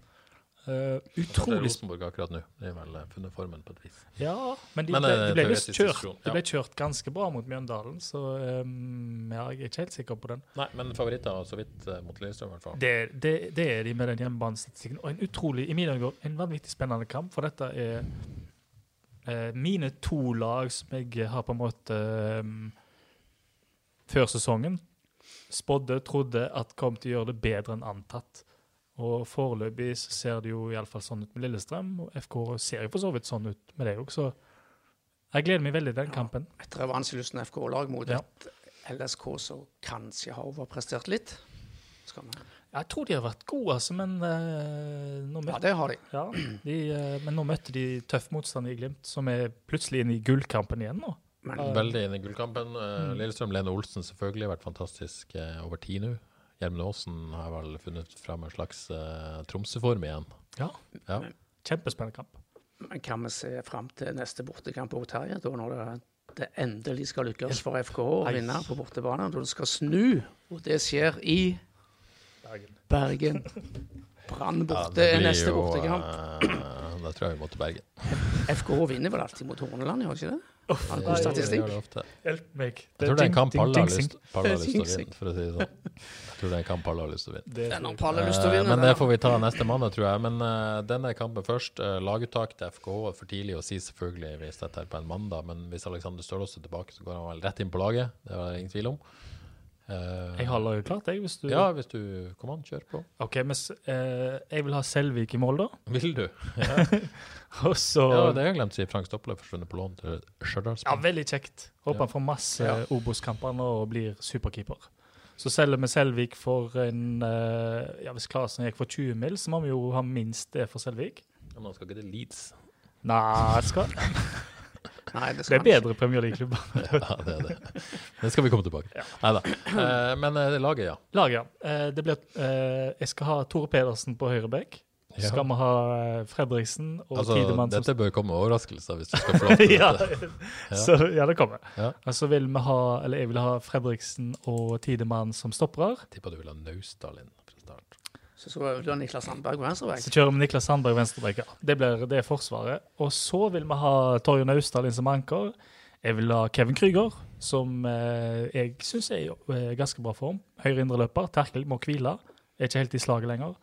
Er utrolig Rosenborg akkurat nå. De har vel eh, funnet formen på et vis. Ja, men de Men, ble, eh, de ble visst kjørt, de ble kjørt ganske bra mot Mjøndalen, så um, ja, jeg er ikke helt sikker på den. Nei, men favoritter så vidt uh, mot Lillestrøm, i hvert fall. Det, det, det er de med den hjemmebanestatistikken. Og en utrolig, i mine øyne, en vanvittig spennende kamp, for dette er uh, mine to lag som jeg har på en måte um, før sesongen spådde, trodde at kom til å gjøre det bedre enn antatt. Og foreløpig ser det jo iallfall sånn ut med Lillestrøm, og FK ser jo for så vidt sånn ut med det òg, så jeg gleder meg veldig til den kampen. Et revansjelysten FK-lag mot Ja. et LSK som kanskje har overprestert litt. Jeg tror de har vært gode, altså, men uh, nå Ja, møtte det har de. Ja, de, uh, men nå møtte de tøff motstand i Glimt, som er plutselig inne i gullkampen igjen nå. Men Veldig inne i gullkampen. Eh, Mm. Lillestrøm, Lene Olsen selvfølgelig har vært fantastisk eh, over tid nå. Gjermund Aasen har vel funnet fram en slags uh, Tromsø-form igjen. Ja. Ja. Kjempespennende kamp. Men kan vi se fram til neste bortekamp på Terje, da når det, det endelig skal lykkes for FK å vinne på bortebane? Da det skal snu, og det skjer i Bergen. Bergen. Brann borte ja, er neste jo, bortekamp. Uh, da tror jeg vi må til Bergen. FK vinner vel alltid mot Horneland, gjør de ikke det? Har du god statistikk? Hjelp meg. Jeg tror det er en kamp alle har lyst, til å vinne, for å si det sånn. Jeg tror det er en kamp alle har lyst til å vinne. Er Eh, vinne. Men det får vi ta neste mandag, tror jeg. Men eh, denne kampen først. Uh, laguttak til FKH er for tidlig å si, selvfølgelig, hvis dette er på en mandag. Men hvis Alexander Stølås er tilbake, så går han vel rett inn på laget. Det er det ingen tvil om. Eh, Jeg jo klart, jeg, hvis du Ja, hvis du Kom an, kjør på. OK, men eh, jeg vil ha Selvik i mål, da. Vil du? Og så Ja, ja, det har jeg glemt å si. Frank Stopple forsvunnet på lån til Stjørdalsblink. veldig kjekt. Håper Ja. han får masse Ja. Obos-kamper nå og blir superkeeper. Så selger vi Selvik for en eh, Ja, hvis Klasen gikk for 20 mil, så må vi jo ha minst det for Selvik. Men han skal ikke til Leeds. Nei, det, skal, Nei, det det er bedre Premier League-klubber. Ja, det er det. Det skal vi komme tilbake til. Neida. Eh, men eh, laget, ja. Laget, ja. Eh, det blir, eh, jeg skal ha Tore Pedersen på høyre bekk. Ja. Skal vi ha Fredriksen og Altså, Tidemann som dette bør komme overraskelser hvis du skal få lov til ja, dette. så, ja, det kommer. Ja. Og så vil vi ha, eller jeg vil ha Fredriksen og Tidemann som stoppere. Tipper du vil ha Naustdal inn. Så skal vi ha Niklas Sandberg venstreback. Så kjører vi Niklas Sandberg venstreback, Ja. Det blir det er Forsvaret. Og så vil vi ha Torjun Austdal inn som anker. Jeg vil ha Kevin Krüger, som eh, jeg syns er i eh, ganske bra form. Høyre indreløper. Terkel må hvile. Er ikke helt i slaget lenger.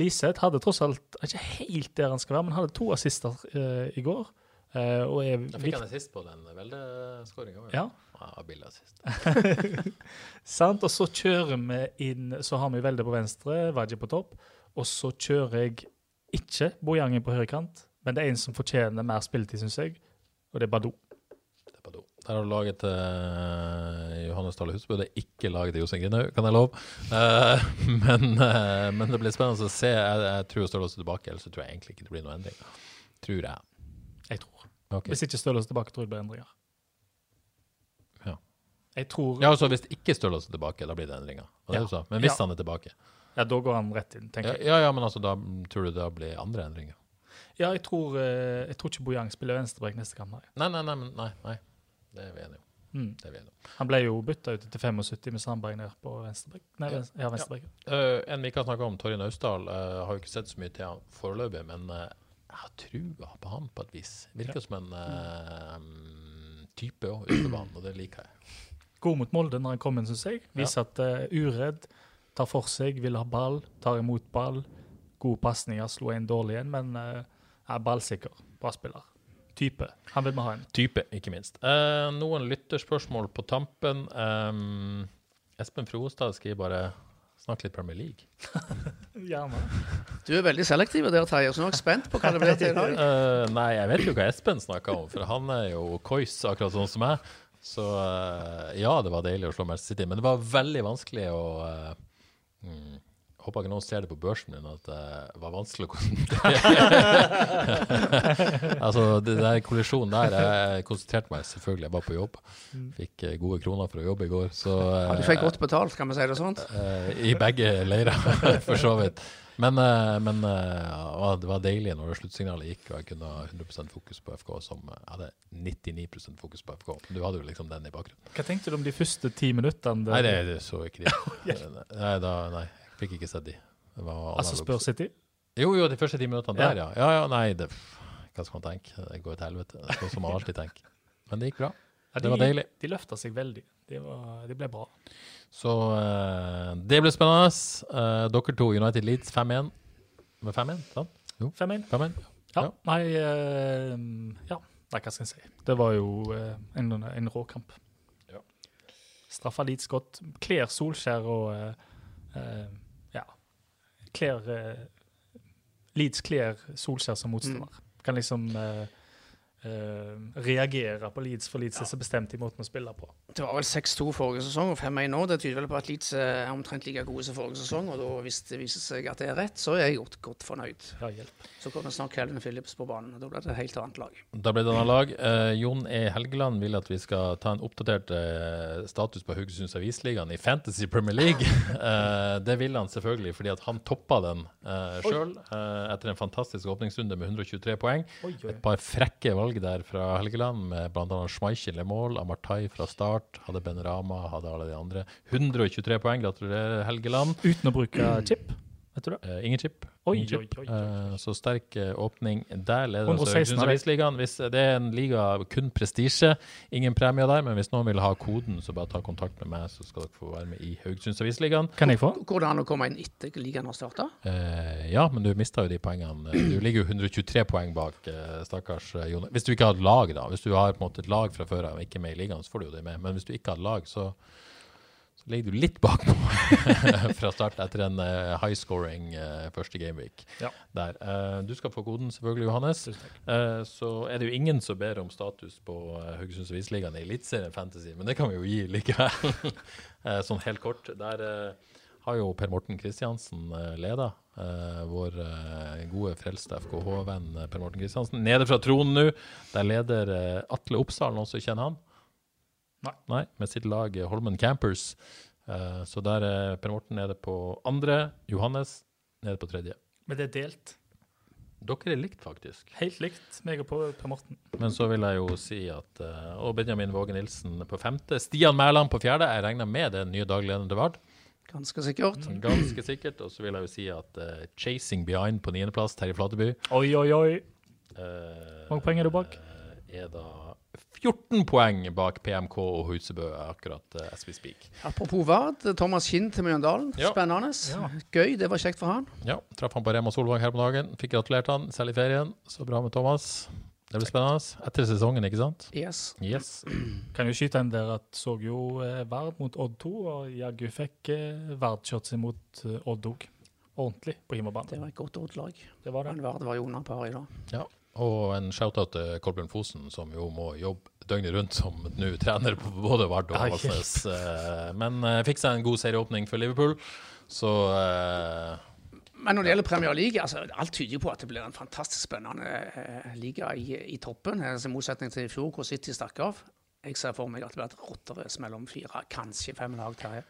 Liseth hadde tross alt er ikke helt der han skal være, men hadde to assister eh, i går. Eh, og er Da fikk han assist på den veldeskåringa. Ja. ja billig sist. Sant? Og så kjører vi inn Så har vi Velde på venstre, Vaji på topp. Og så kjører jeg ikke Bojangen på høyre kant, men det er en som fortjener mer spilletid, syns jeg, og det er Badou. Det er. Der har du laget til uh, Johannes Dale Husbø. Det er ikke laget til Jostein Grinhaug, kan jeg love. Uh, men, uh, men det blir spennende å se. Jeg, jeg tror Stølås er tilbake, ellers så tror jeg egentlig ikke det blir noen endring. Tror jeg. Jeg tror. Okay. Hvis ikke Stølås tilbake, tror jeg det blir endringer. Ja. Jeg tror Ja, altså Hvis ikke Stølås er tilbake, da blir det endringer. Det Ja. Men hvis Ja. han er tilbake Ja, da går han rett inn, tenker jeg. ja, ja, men altså da tror du det blir andre endringer? Ja, jeg tror, eh, jeg tror ikke Bojang spiller venstrebrek neste kamp. Nei. Nei, nei, nei. nei. Det er vi enige om. Mm. Han ble jo bytta ut til 75 med Sandberg ned på venstrebrek. Nei, Ja. ja, venstrebrek. Eh, en vi ikke har snakka om, Torje Naustdal, uh, har jo ikke sett så mye til han foreløpig, men uh, jeg har trua på han på et vis. Virker som en type òg, ute på banen, og det liker jeg. God mot Molde når han kom inn, syns jeg. Viser at uh, uredd, tar for seg, vil ha ball, tar imot ball. Gode pasninger, slo en dårlig en, men uh, er ballsikker. Bra spiller. Type. Han vil vi ha en. Type, ikke minst. Uh, noen lytterspørsmål på tampen. Um, Espen Frostad skriver bare Snakk litt Premier League. Gjerne. Du er veldig selektiv der, Terje, så nå er jeg spent på hva det blir til i dag. Uh, nei, jeg vet jo hva Espen snakker om, for han er jo kois, akkurat sånn som meg. Så eh, ja, det var deilig å slå Manchester City, men det var veldig vanskelig å eh, mm, Håper ikke noen ser det på børsen min at det var vanskelig å konsentrere Altså, det der kollisjonen der Jeg konsentrerte meg selvfølgelig, jeg var på jobb. Fikk eh, gode kroner for å jobbe i går, så Ja, du fikk godt betalt, kan vi si det sånn? I begge leirer, for så vidt. Men, eh, men eh, det var deilig når sluttsignalet gikk, og jeg kunne ha 100% fokus på FK, som jeg hadde 99% fokus på FK. Du hadde jo liksom den i bakgrunnen. Hva tenkte du om de første ti minuttene? Nei, det, det så ikke de. Nei, da, nei, jeg fikk ikke sett de. Det Altså spør City? Jo, jo, de første ti minuttene der, ja. Ja, ja, nei, det, hva skal man tenke? Det går til helvete. Det går som man alltid tenker. Men det gikk bra. Ja, Det var deilig. De løfta seg veldig. Det, var, de ble bra. Så eh, det ble spennende. Eh, dere to, United Leeds 5-1. Med 5-1, sant? Jo, 5-1. 5-1. Ja. Ja. Nei eh, Ja, nei, hva skal jeg si. Det var jo eh, en, en rå kamp. Ja. Straffa Leeds godt. Kler Solskjær og eh, eh, Ja. Kler Leeds kler Solskjær som motstander. Kan liksom eh, eh, reagere på Leeds, for Leeds er så bestemt i måten å spille på. Det var vel 6-2 forrige sesong og 5-1 nå. Det tyder vel på at Leeds er omtrent like gode som forrige sesong. Og da, hvis det viser seg at det er rett, så er jeg godt, godt fornøyd. Ja, hjelp. Så kommer snart Calvin Phillips på banen. og Da blir det et helt annet lag. Da blir det annet lag. Uh, Jon E. Helgeland vil at vi skal ta en oppdatert uh, status på Haugesunds Avisligaen i Fantasy Premier League. Eh, det vil han selvfølgelig fordi at han toppa den uh, sjøl etter en fantastisk åpningsrunde med 123 poeng. Oi, oi. Et par frekke valg der fra Helgeland, med bl.a. Schmeichel i mål, Amartai fra start, hadde Ben Rama, hadde alle de andre. 123 poeng, gratulerer Helgeland. Uten å bruke chip. Vet du det? Eh, ingen chip. Oi, ingen chip. oi, oi, oi, oi. Eh, så sterk eh, åpning der. Leder altså 116 av det. Hvis det er en liga kun prestisje, ingen premier der, men hvis noen vil ha koden, så bare ta kontakt med meg, så skal dere få være med i Haugesunds Avisligaen. Kan jeg få? Går det an å komme inn etter ligaen har starta? Eh, ja, men du mista jo de poengene. Du ligger jo 123 poeng bak, eh, stakkars eh, Jon. Hvis du ikke har et lag, da. Hvis du har på en måte et lag fra før av og ikke med i ligaen, så får du jo det med. Men hvis du ikke har et lag, så, så ligger du litt bakpå fra start etter en uh, high scoring uh, første gameweek. Ja. Der. Uh, du skal få koden, selvfølgelig, Johannes. Eh, så er det jo ingen som ber om status på uh, Haugesunds Avisligaen i Eliteserien Fantasy, men det kan vi jo gi likevel. Eh, sånn helt kort. Der har jo Per Morten Kristiansen uh, leda. eh, vår gode frelste FKH-venn Per Morten Kristiansen. Nede fra tronen nå. Der leder Atle Oppsal, noen som kjenner han? Nei. Med sitt lag eh, Holmen Campers. Eh, så der er Per Morten nede på andre. Johannes nede på tredje. Men det er delt. Dere er likt, faktisk. Helt likt meg og på Per Morten. Men så vil jeg jo si at eh, Og Benjamin Våge Nilsen på femte. Stian Mæland på fjerde. Jeg regner med det den nye dagledende til Vard. Ganske sikkert. Ganske sikkert. Og så vil jeg jo si at uh, Chasing Behind på niendeplass, Terje Flateby, Oi, oi, oi. eh, Hvor mange poeng er du bak? er da 14 poeng bak PMK og Husebø akkurat uh, as we speak. Apropos Vard, Thomas Kinn til Mjøndalen. Ja. Spennende. Gøy, det var kjekt for han. Ja, traff han på Rema Solvang her på dagen. Fikk gratulert han, selv i ferien. Så bra med Thomas. Det blir spennende. Etter sesongen, ikke sant? Yes. Yes. Kan jo skyte en der at så jo eh, Vard mot Odd 2, og jaggu fikk eh, Vard kjørt seg mot eh, Odd òg. Ordentlig på hjemmebane. Det var et godt Odd-lag. Det var det. Men Vard var jo under par i dag. Ja, og en shout-out til Kolbjørn Fosen, som jo må jobbe døgnet rundt som nå trener på både Vard og Valsnes. Eh, Men eh, fikk seg en god serieåpning for Liverpool, så eh, Men når det gjelder Premier League, altså, alt tyder på at det blir en fantastisk spennende eh, liga i, i toppen. Altså, I motsetning til i fjor, hvor City stakk av. Jeg ser for meg at det blir et rotterace mellom fire, kanskje fem lag. Terje.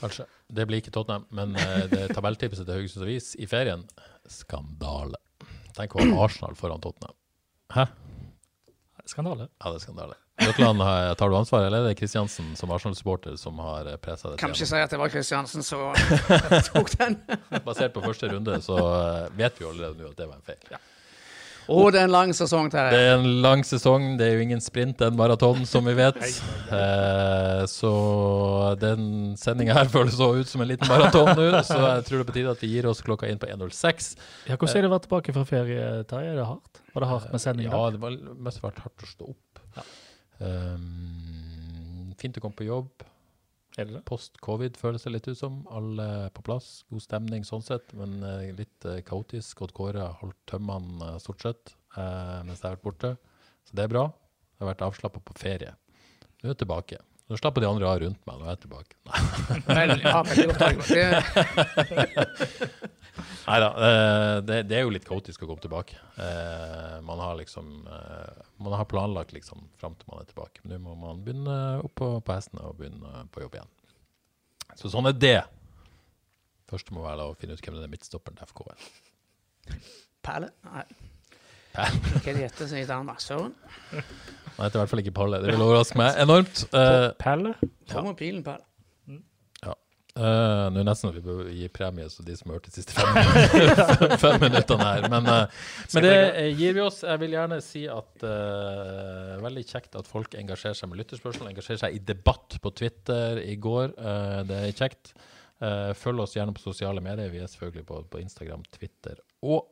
kanskje. Det blir ikke Tottenham, men eh, det tabelltipset til Haugesunds Avis i ferien skandale. Tenk å ha Arsenal foran Tottenham. Hæ? Skandale. Ja, det er skandale. Jøtland, tar du ansvaret, eller er det Kristiansen som Arsenal-supporter som har pressa det Kan ikke si at det var Kristiansen som tok den. Basert på første runde, så eh, vet vi allerede nå at det var en feil. Og det er en lang sesong, Det er en lang sesong. Det er jo ingen sprint, det er en maraton, som vi vet. Eh, så den sendinga her føles så ut som en liten maraton nå, så jeg tror det er på tide at vi gir oss klokka inn på 1.06. Ja, Hvordan har det vært tilbake fra ferie, Terje? Er det hardt? Var det hardt med sending? Ja, det var mest vært hardt å stå opp. Um, fint å komme på jobb. Er det det? Post-covid føles det litt ut som. Alle på plass. God stemning sånn sett, men eh, litt eh, kaotisk. Odd Kåre har holdt tømmene eh, stort sett eh, mens jeg har vært borte. Så det er bra. Jeg har vært avslappa på ferie. Nå er jeg tilbake. Nå slapper de andre av rundt meg. Nå er jeg tilbake. Nei. Vel, ja, veldig godt Nei da, eh, det, det er jo litt kaotisk å komme tilbake. Eh, man har liksom eh, Man har planlagt liksom fram til man er tilbake. Men nå må man begynne opp på, på hestene og begynne på jobb igjen. Så sånn er det. Først må være da å finne ut hvem den midtstopperen til FK er. Perle? Nei. Perle. Hva heter de? Danmark? Søren? Han heter i hvert fall ikke Palle. Det vil overraske meg enormt. Perle? Pelle? Få med pilen, Perle. Eh, Nå er nesten at vi bør gi premie til de som har hørt de siste fem, fem minuttene her. Men, uh, men det gir vi oss. Jeg vil gjerne si at uh, veldig kjekt at folk engasjerer seg med lytterspørsmål, engasjerer seg i debatt på Twitter i går. Uh, det er kjekt. Følg oss gjerne på sosiale medier. Vi er selvfølgelig på, på Instagram, Twitter og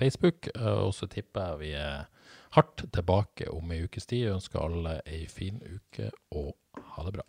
Facebook. Og så tipper jeg vi er hardt tilbake om ei ukes tid. Jeg ønsker alle ei fin uke, og ha det bra.